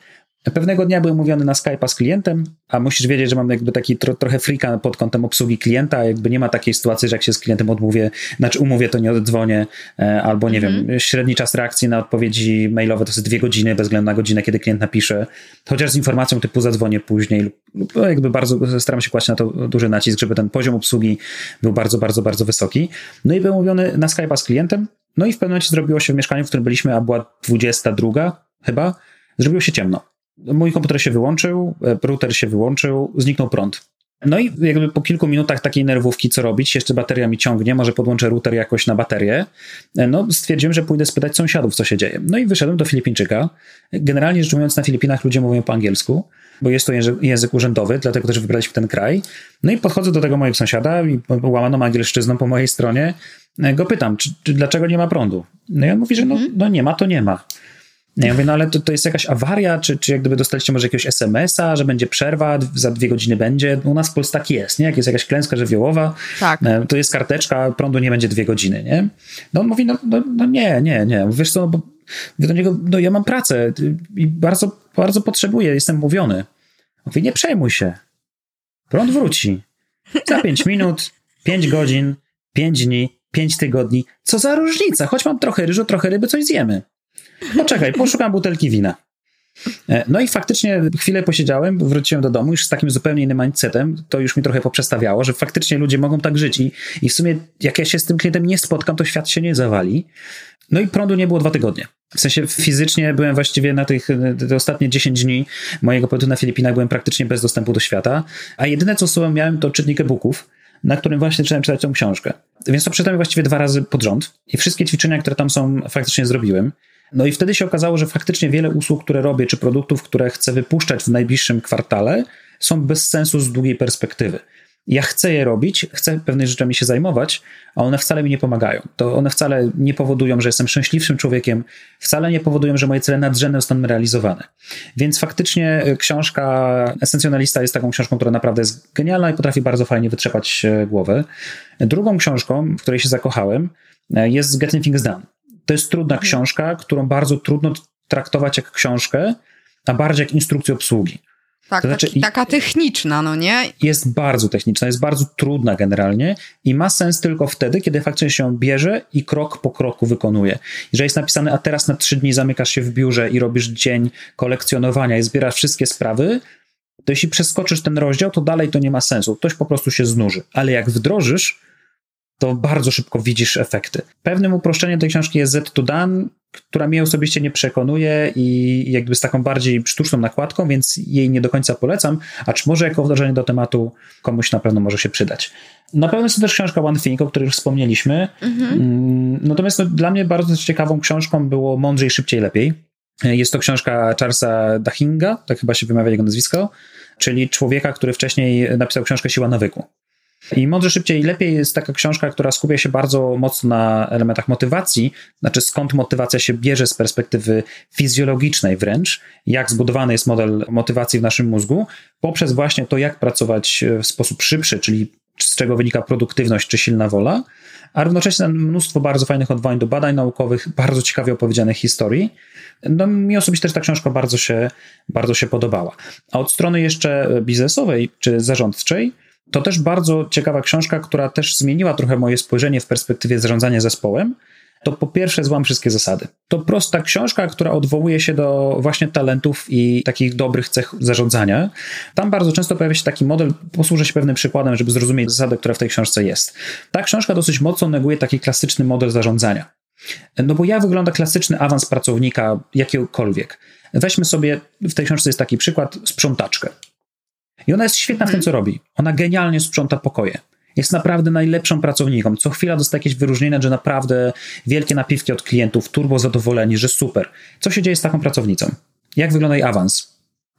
Pewnego dnia byłem mówiony na Skype'a z klientem, a musisz wiedzieć, że mam jakby taki tro, trochę freaka pod kątem obsługi klienta, jakby nie ma takiej sytuacji, że jak się z klientem odmówię, znaczy umówię, to nie oddzwonię, e, albo nie mm -hmm. wiem, średni czas reakcji na odpowiedzi mailowe to jest dwie godziny, bez względu na godzinę, kiedy klient napisze, chociaż z informacją typu zadzwonię później, lub no jakby bardzo staram się kłaść na to duży nacisk, żeby ten poziom obsługi był bardzo, bardzo, bardzo wysoki. No i byłem umówiony na Skype'a z klientem, no i w pewnym momencie zrobiło się w mieszkaniu, w którym byliśmy, a była 22 chyba, zrobiło się ciemno. Mój komputer się wyłączył, e, router się wyłączył, zniknął prąd. No i jakby po kilku minutach takiej nerwówki, co robić, jeszcze bateria mi ciągnie, może podłączę router jakoś na baterię, e, no stwierdziłem, że pójdę spytać sąsiadów, co się dzieje. No i wyszedłem do Filipińczyka. Generalnie rzecz ujmując, na Filipinach ludzie mówią po angielsku, bo jest to język, urzędowy, dlatego też wybraliśmy ten kraj. No i podchodzę do tego mojego sąsiada i łamaną angielszczyzną po mojej stronie e, go pytam, czy, czy dlaczego nie ma prądu. No i on mówi, że no, mhm. no nie ma, to nie ma. Ja mówię, no ale to, to jest jakaś awaria, czy, czy jak gdyby dostaliście może jakiegoś SMS-a, że będzie przerwa, za dwie godziny będzie. U nas w Polsce tak jest, nie? Jak jest jakaś klęska żywiołowa, tak. E, to jest karteczka, prądu nie będzie dwie godziny, nie? No on mówi, no, no, no nie, nie, nie. Wiesz co, no bo do niego, no ja mam pracę i bardzo, bardzo potrzebuję, jestem mówiony. Mówi, nie przejmuj się. Prąd wróci. Za pięć minut, pięć godzin, pięć dni, pięć tygodni. Co za różnica? Choć mam trochę ryżu, trochę ryby, coś zjemy. No czekaj, poszukam butelki wina. E, no i faktycznie chwilę posiedziałem, wróciłem do domu już z takim zupełnie innym mindsetem, to już mi trochę poprzestawiało, że faktycznie ludzie mogą tak żyć i, i w sumie jak ja się z tym klientem nie spotkam, to świat się nie zawali. No i prądu nie było dwa tygodnie. W sensie fizycznie byłem właściwie na tych te ostatnie 10 dni mojego pobytu na Filipinach byłem praktycznie bez dostępu do świata, a jedyne co z sobą miałem to czytnik e-booków, na którym właśnie zacząłem czytać tą książkę. Więc to przeczytałem właściwie dwa razy pod rząd i wszystkie ćwiczenia, które tam są, faktycznie zrobiłem. No i wtedy się okazało, że faktycznie wiele usług, które robię, czy produktów, które chcę wypuszczać w najbliższym kwartale, są bez sensu z długiej perspektywy. Ja chcę je robić, chcę pewnymi rzeczami się zajmować, a one wcale mi nie pomagają. To one wcale nie powodują, że jestem szczęśliwszym człowiekiem, wcale nie powodują, że moje cele nadrzędne zostaną realizowane. Więc faktycznie książka Esencjonalista jest taką książką, która naprawdę jest genialna i potrafi bardzo fajnie wytrzepać e, głowę. Drugą książką, w której się zakochałem, e, jest Getting Things Done. To jest trudna mhm. książka, którą bardzo trudno traktować jak książkę, a bardziej jak instrukcję obsługi. Tak, to znaczy, taka techniczna, no nie? Jest bardzo techniczna, jest bardzo trudna generalnie i ma sens tylko wtedy, kiedy faktycznie się bierze i krok po kroku wykonuje. Jeżeli jest napisane, a teraz na trzy dni zamykasz się w biurze i robisz dzień kolekcjonowania i zbierasz wszystkie sprawy, to jeśli przeskoczysz ten rozdział, to dalej to nie ma sensu. Ktoś po prostu się znuży. Ale jak wdrożysz, to bardzo szybko widzisz efekty. Pewnym uproszczeniem tej książki jest Z to Done, która mnie osobiście nie przekonuje i jakby z taką bardziej sztuczną nakładką, więc jej nie do końca polecam, acz może jako wdrożenie do tematu komuś na pewno może się przydać. Na pewno jest to też książka One Thing, o której już wspomnieliśmy. Mhm. Mm, natomiast no, dla mnie bardzo ciekawą książką było Mądrzej, Szybciej, Lepiej. Jest to książka Charlesa Dahinga, tak chyba się wymawia jego nazwisko, czyli człowieka, który wcześniej napisał książkę Siła nawyku. I Mądrze Szybciej i Lepiej jest taka książka, która skupia się bardzo mocno na elementach motywacji, znaczy skąd motywacja się bierze z perspektywy fizjologicznej wręcz, jak zbudowany jest model motywacji w naszym mózgu, poprzez właśnie to, jak pracować w sposób szybszy, czyli z czego wynika produktywność czy silna wola, a równocześnie mnóstwo bardzo fajnych odwołań do badań naukowych, bardzo ciekawie opowiedzianych historii. No, mi osobiście też ta książka bardzo się, bardzo się podobała. A od strony jeszcze biznesowej czy zarządczej, to też bardzo ciekawa książka, która też zmieniła trochę moje spojrzenie w perspektywie zarządzania zespołem. To po pierwsze złam wszystkie zasady. To prosta książka, która odwołuje się do właśnie talentów i takich dobrych cech zarządzania. Tam bardzo często pojawia się taki model, posłużę się pewnym przykładem, żeby zrozumieć zasadę, która w tej książce jest. Ta książka dosyć mocno neguje taki klasyczny model zarządzania. No bo jak wygląda klasyczny awans pracownika jakiegokolwiek? Weźmy sobie, w tej książce jest taki przykład, sprzątaczkę. I ona jest świetna w tym, co mhm. robi. Ona genialnie sprząta pokoje. Jest naprawdę najlepszą pracowniką. Co chwila dostaje jakieś wyróżnienia, że naprawdę wielkie napiwki od klientów, turbo zadowoleni, że super. Co się dzieje z taką pracownicą? Jak wygląda jej awans?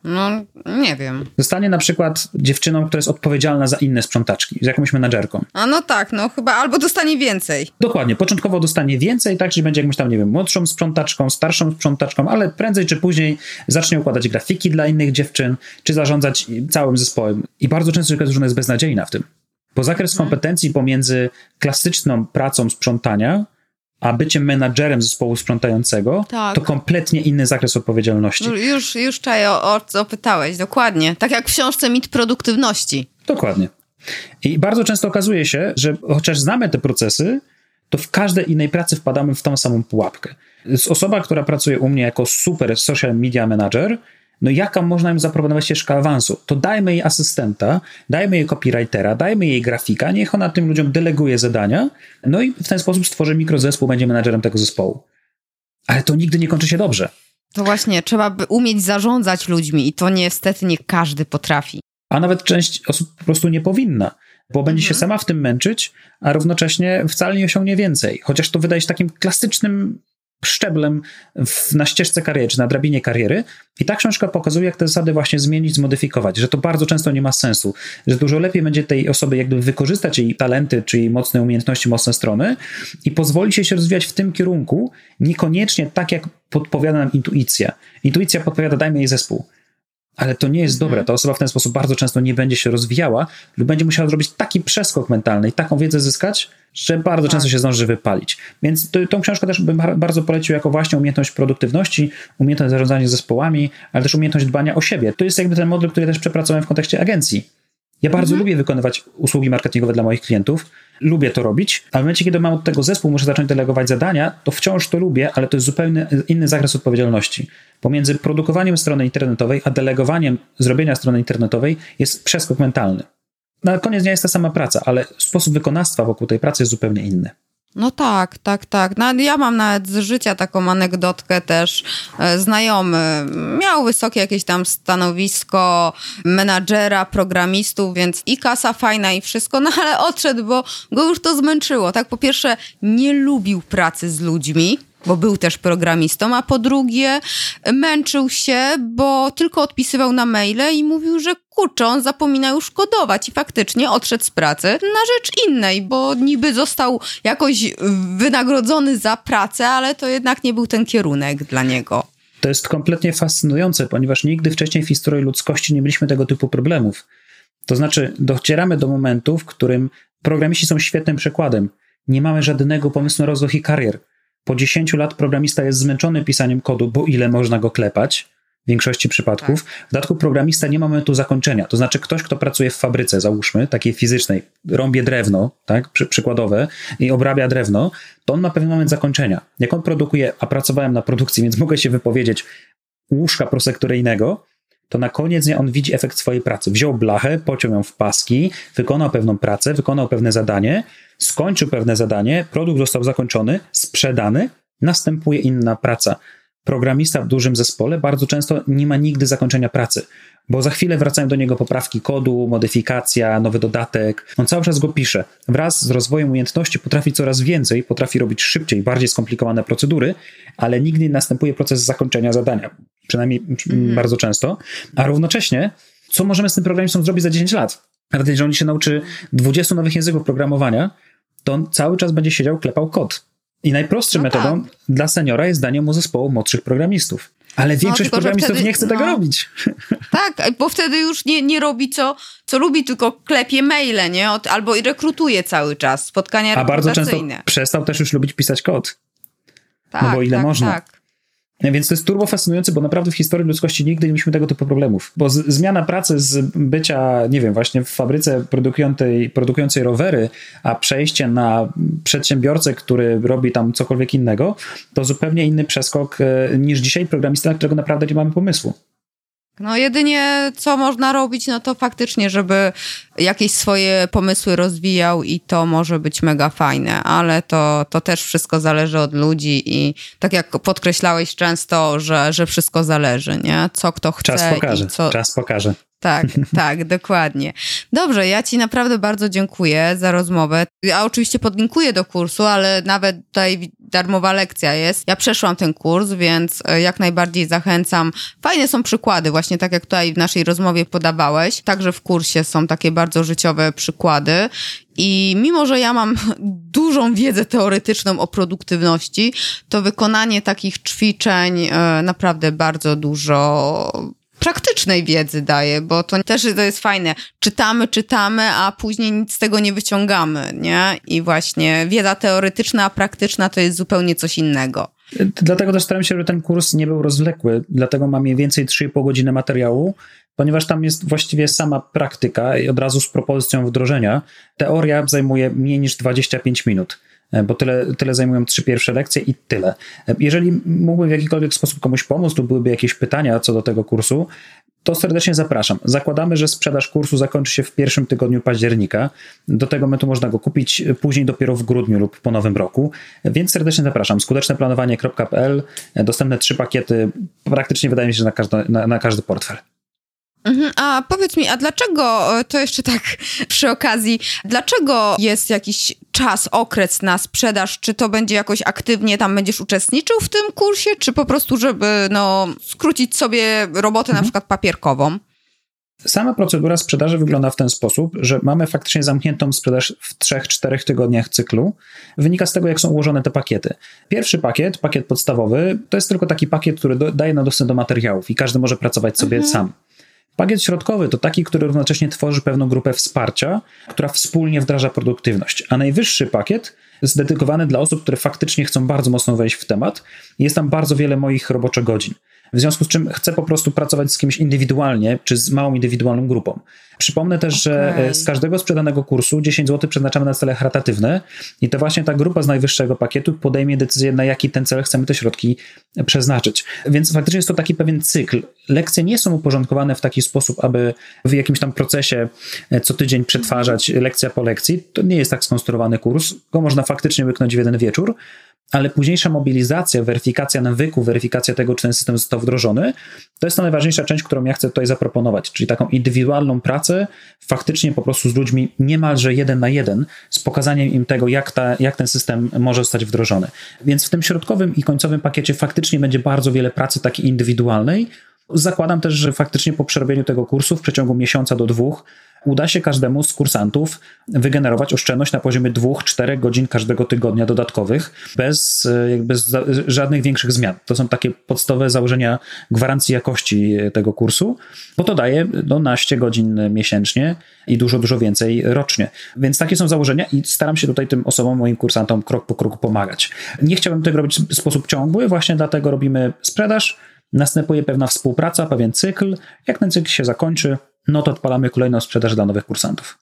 No, nie wiem. Zostanie na przykład dziewczyną, która jest odpowiedzialna za inne sprzątaczki, z jakąś menadżerką. A no tak, no chyba albo dostanie więcej. Dokładnie, początkowo dostanie więcej, tak, że będzie jakąś tam, nie wiem, młodszą sprzątaczką, starszą sprzątaczką, ale prędzej czy później zacznie układać grafiki dla innych dziewczyn, czy zarządzać całym zespołem. I bardzo często ona jest beznadziejna w tym. Bo zakres hmm. kompetencji pomiędzy klasyczną pracą sprzątania a bycie menadżerem zespołu sprzątającego tak. to kompletnie inny zakres odpowiedzialności. No, już, już czaję, o, o co pytałeś, dokładnie. Tak jak w książce Mit Produktywności. Dokładnie. I bardzo często okazuje się, że chociaż znamy te procesy, to w każdej innej pracy wpadamy w tą samą pułapkę. Osoba, która pracuje u mnie jako super social media manager, no jaka można im zaproponować ścieżkę awansu? To dajmy jej asystenta, dajmy jej copywritera, dajmy jej grafika, niech ona tym ludziom deleguje zadania, no i w ten sposób stworzy mikrozespół, będzie menadżerem tego zespołu. Ale to nigdy nie kończy się dobrze. To właśnie, trzeba by umieć zarządzać ludźmi i to niestety nie każdy potrafi. A nawet część osób po prostu nie powinna, bo będzie mhm. się sama w tym męczyć, a równocześnie wcale nie osiągnie więcej. Chociaż to wydaje się takim klasycznym szczeblem w, na ścieżce kariery, czy na drabinie kariery. I ta książka pokazuje, jak te zasady właśnie zmienić, zmodyfikować, że to bardzo często nie ma sensu, że dużo lepiej będzie tej osoby jakby wykorzystać jej talenty, czy jej mocne umiejętności, mocne strony i pozwolić jej się rozwijać w tym kierunku, niekoniecznie tak, jak podpowiada nam intuicja. Intuicja podpowiada, dajmy jej zespół. Ale to nie jest dobre. Mhm. Ta osoba w ten sposób bardzo często nie będzie się rozwijała lub będzie musiała zrobić taki przeskok mentalny i taką wiedzę zyskać, że bardzo często tak. się zdąży wypalić. Więc to, tą książkę też bym bardzo polecił jako właśnie umiejętność produktywności, umiejętność zarządzania zespołami, ale też umiejętność dbania o siebie. To jest jakby ten model, który też przepracowałem w kontekście agencji. Ja bardzo mhm. lubię wykonywać usługi marketingowe dla moich klientów, lubię to robić, a w momencie, kiedy mam od tego zespół, muszę zacząć delegować zadania, to wciąż to lubię, ale to jest zupełnie inny zakres odpowiedzialności. Pomiędzy produkowaniem strony internetowej, a delegowaniem zrobienia strony internetowej jest przeskok mentalny. Na koniec dnia jest ta sama praca, ale sposób wykonawstwa wokół tej pracy jest zupełnie inny. No tak, tak, tak. No, ja mam nawet z życia taką anegdotkę też. E, znajomy miał wysokie jakieś tam stanowisko menadżera, programistów, więc i kasa fajna i wszystko, no ale odszedł, bo go już to zmęczyło. Tak, po pierwsze nie lubił pracy z ludźmi, bo był też programistą, a po drugie męczył się, bo tylko odpisywał na maile i mówił, że kurczę, on zapomina już kodować i faktycznie odszedł z pracy na rzecz innej, bo niby został jakoś wynagrodzony za pracę, ale to jednak nie był ten kierunek dla niego. To jest kompletnie fascynujące, ponieważ nigdy wcześniej w historii ludzkości nie mieliśmy tego typu problemów. To znaczy, docieramy do momentu, w którym programiści są świetnym przykładem. Nie mamy żadnego pomysłu na rozwój ich karier po 10 lat programista jest zmęczony pisaniem kodu, bo ile można go klepać w większości przypadków. Tak. W dodatku programista nie ma momentu zakończenia. To znaczy ktoś, kto pracuje w fabryce, załóżmy, takiej fizycznej, rąbie drewno, tak, Przy, przykładowe, i obrabia drewno, to on ma pewien moment zakończenia. Jak on produkuje, a pracowałem na produkcji, więc mogę się wypowiedzieć, łóżka prosektoryjnego, to na koniec dnia on widzi efekt swojej pracy. Wziął blachę, pociął ją w paski, wykonał pewną pracę, wykonał pewne zadanie, skończył pewne zadanie, produkt został zakończony, sprzedany, następuje inna praca. Programista w dużym zespole bardzo często nie ma nigdy zakończenia pracy, bo za chwilę wracają do niego poprawki kodu, modyfikacja, nowy dodatek. On cały czas go pisze. Wraz z rozwojem umiejętności potrafi coraz więcej, potrafi robić szybciej, bardziej skomplikowane procedury, ale nigdy nie następuje proces zakończenia zadania. Przynajmniej mhm. bardzo często. A równocześnie, co możemy z tym programistą zrobić za 10 lat? Nawet jeżeli on się nauczy 20 nowych języków programowania, to on cały czas będzie siedział, klepał kod. I najprostszą no metodą tak. dla seniora jest danie mu zespołu młodszych programistów. Ale no, większość no, programistów wtedy, nie chce tego no, robić. Tak, bo wtedy już nie, nie robi co, co lubi, tylko klepie maile, nie? Albo rekrutuje cały czas, spotkania A bardzo często przestał też już lubić pisać kod. Tak, no bo ile tak, można. Tak. Więc to jest turbo fascynujące, bo naprawdę w historii ludzkości nigdy nie mieliśmy tego typu problemów. Bo z, zmiana pracy z bycia, nie wiem, właśnie w fabryce produkującej, produkującej rowery, a przejście na przedsiębiorcę, który robi tam cokolwiek innego, to zupełnie inny przeskok e, niż dzisiaj programista, na którego naprawdę nie mamy pomysłu. No jedynie co można robić, no to faktycznie, żeby jakieś swoje pomysły rozwijał i to może być mega fajne, ale to, to też wszystko zależy od ludzi i tak jak podkreślałeś często, że, że wszystko zależy, nie? Co kto chce. Czas pokaże, co... czas pokaże. Tak, tak, dokładnie. Dobrze, ja Ci naprawdę bardzo dziękuję za rozmowę. Ja oczywiście podlinkuję do kursu, ale nawet tutaj darmowa lekcja jest. Ja przeszłam ten kurs, więc e, jak najbardziej zachęcam. Fajne są przykłady, właśnie tak jak tutaj w naszej rozmowie podawałeś. Także w kursie są takie bardzo życiowe przykłady. I mimo, że ja mam dużą wiedzę teoretyczną o produktywności, to wykonanie takich ćwiczeń e, naprawdę bardzo dużo praktycznej wiedzy daje, bo to też to jest fajne. Czytamy, czytamy, a później nic z tego nie wyciągamy, nie? I właśnie wiedza teoretyczna, a praktyczna to jest zupełnie coś innego. Dlatego też staram się, żeby ten kurs nie był rozwlekły, dlatego mam mniej więcej 3,5 godziny materiału, ponieważ tam jest właściwie sama praktyka i od razu z propozycją wdrożenia. Teoria zajmuje mniej niż 25 minut. E, bo tyle, tyle zajmują trzy pierwsze lekcje i tyle. E, jeżeli mógłbym w jakikolwiek sposób komuś pomóc lub byłyby jakieś pytania co do tego kursu, to serdecznie zapraszam. Zakładamy, że sprzedaż kursu zakończy się w pierwszym tygodniu października. Do tego momentu można go kupić później dopiero w grudniu lub po nowym roku, więc serdecznie zapraszam. skuteczneplanowanie.pl, e, dostępne trzy pakiety, praktycznie wydaje mi się, na na, na każdy portfel. Mhm. A powiedz mi, a dlaczego, e, to jeszcze tak przy okazji, dlaczego jest jakiś czas, okres na sprzedaż? Czy to będzie jakoś aktywnie tam będziesz uczestniczył w tym kursie, czy po prostu, żeby no, skrócić sobie robotę mhm. na przykład papierkową? Sama procedura sprzedaży wygląda w ten sposób, że mamy faktycznie zamkniętą sprzedaż w 3-4 tygodniach cyklu. Wynika z tego, jak są ułożone te pakiety. Pierwszy pakiet, pakiet podstawowy, to jest tylko taki pakiet, który do, daje na dostęp do materiałów i każdy może pracować sobie mhm. sam. Pakiet środkowy to taki, który równocześnie tworzy pewną grupę wsparcia, która wspólnie wdraża produktywność. A najwyższy pakiet jest dedykowany dla osób, które faktycznie chcą bardzo mocno wejść w temat. Jest tam bardzo wiele moich roboczogodzin. W związku z czym chcę po prostu pracować z kimś indywidualnie, czy z małą indywidualną grupą. Przypomnę też, że Okej. z każdego sprzedanego kursu 10 zł przeznaczamy na cele charytatywne i to właśnie ta grupa z najwyższego pakietu podejmie decyzję, na jaki ten cel chcemy te środki przeznaczyć. Więc faktycznie jest to taki pewien cykl. Lekcje nie są uporządkowane w taki sposób, aby w jakimś tam procesie e, co tydzień przetwarzać lekcja po lekcji. To nie jest tak skonstruowany kurs, go można faktycznie łyknąć w jeden wieczór, ale późniejsza mobilizacja, weryfikacja nawyku, weryfikacja tego, czy ten system został wdrożony, to jest ta najważniejsza część, którą ja chcę tutaj zaproponować, czyli taką indywidualną pracę, faktycznie po prostu z ludźmi niemalże jeden na jeden, z pokazaniem im tego, jak, ta, jak ten system może zostać wdrożony. Więc w tym środkowym i końcowym pakiecie faktycznie będzie bardzo wiele pracy takiej indywidualnej. Zakładam też, że faktycznie po przerobieniu tego kursu w przeciągu miesiąca do dwóch uda się każdemu z kursantów wygenerować oszczędność na poziomie 2-4 godzin każdego tygodnia dodatkowych, bez, e, jakby żadnych większych zmian. To są takie podstawowe założenia gwarancji jakości e, tego kursu, bo to daje no, naście godzin miesięcznie i dużo, dużo więcej rocznie. Więc takie są założenia i staram się tutaj tym osobom, moim kursantom krok po kroku pomagać. Nie chciałbym tego robić w sposób ciągły, właśnie dlatego robimy sprzedaż, następuje pewna współpraca, pewien cykl. Jak ten cykl się zakończy, no to odpalamy kolejną sprzedaż dla nowych kursantów.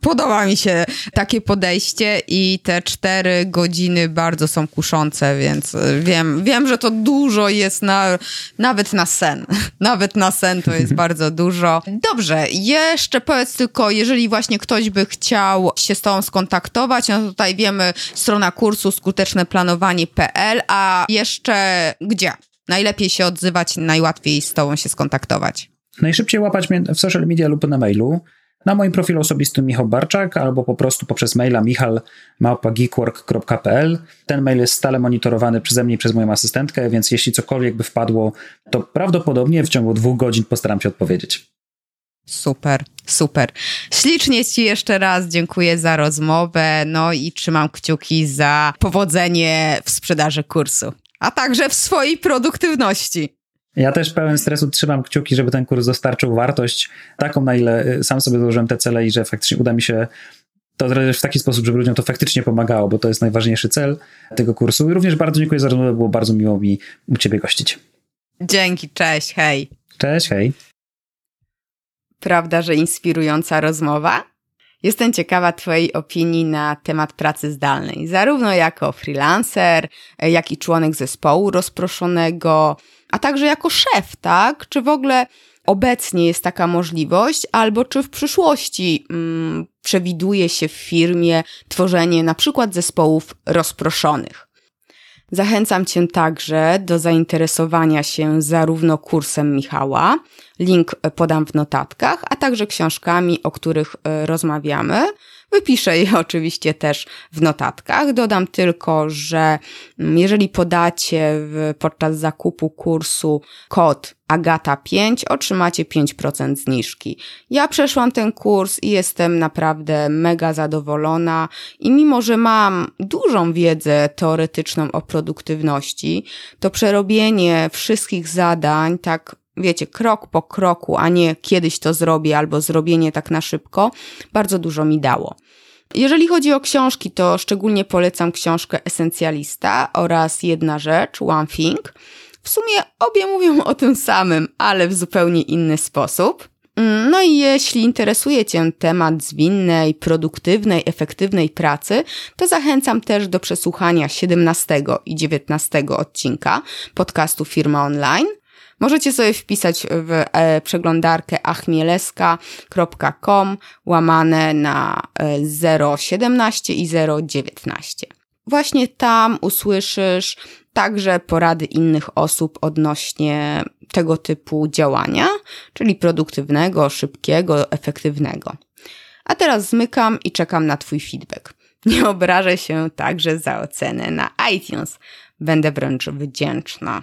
Podoba mi się takie podejście i te cztery godziny bardzo są kuszące, więc y, wiem, wiem, że to dużo jest na, nawet na sen. Nawet na sen to jest bardzo dużo. Dobrze, jeszcze powiedz tylko, jeżeli właśnie ktoś by chciał się z tobą skontaktować, no tutaj wiemy strona kursu skuteczneplanowanie.pl, a jeszcze gdzie? Najlepiej się odzywać, najłatwiej z tobą się skontaktować. Najszybciej łapać mnie w social media lub na mailu. Na moim profilu osobistym Michał Barczak albo po prostu poprzez maila michal.geekwork.pl. Ten mail jest stale monitorowany przeze mnie i przez moją asystentkę, więc jeśli cokolwiek by wpadło, to prawdopodobnie w ciągu dwóch godzin postaram się odpowiedzieć. Super, super. Ślicznie Ci jeszcze raz dziękuję za rozmowę, no i trzymam kciuki za powodzenie w sprzedaży kursu, a także w swojej produktywności. Ja też pełen stresu trzymam kciuki, żeby ten kurs dostarczył wartość taką, na ile y, sam sobie założyłem te cele i że faktycznie uda mi się to zrobić w taki sposób, żeby ludziom to faktycznie pomagało, bo to jest najważniejszy cel tego kursu. I również bardzo dziękuję za rozmowę, było bardzo miło mi u Ciebie gościć. Dzięki, cześć, hej. Cześć, hej. Prawda, że inspirująca rozmowa? Jestem ciekawa Twojej opinii na temat pracy zdalnej, zarówno jako freelancer, jak i członek zespołu rozproszonego, a także jako szef, tak? Czy w ogóle obecnie jest taka możliwość, albo czy w przyszłości mm, przewiduje się w firmie tworzenie na przykład zespołów rozproszonych? Zachęcam Cię także do zainteresowania się zarówno kursem Michała, link podam w notatkach, a także książkami, o których e, rozmawiamy. Wypiszę je oczywiście też w notatkach. Dodam tylko, że mm, jeżeli podacie podczas zakupu kursu kod Agata5, otrzymacie 5% zniżki. Ja przeszłam ten kurs i jestem naprawdę mega zadowolona i mimo, że mam dużą wiedzę teoretyczną o produktywności, to przerobienie wszystkich zadań tak wiecie, krok po kroku, a nie kiedyś to zrobię albo zrobienie tak na szybko, bardzo dużo mi dało. Jeżeli chodzi o książki, to szczególnie polecam książkę Esencjalista oraz Jedna rzecz, One Thing. W sumie obie mówią o tym samym, ale w zupełnie inny sposób. No i jeśli interesuje Cię temat zwinnej, produktywnej, efektywnej pracy, to zachęcam też do przesłuchania 17 i 19 odcinka podcastu Firma Online. Możecie sobie wpisać w e, przeglądarkę achmieleska.com łamane na e, 017 i 019. Właśnie tam usłyszysz także porady innych osób odnośnie tego typu działania, czyli produktywnego, szybkiego, efektywnego. A teraz zmykam i czekam na Twój feedback. Nie obrażę się także za ocenę na iTunes. Będę wręcz wdzięczna.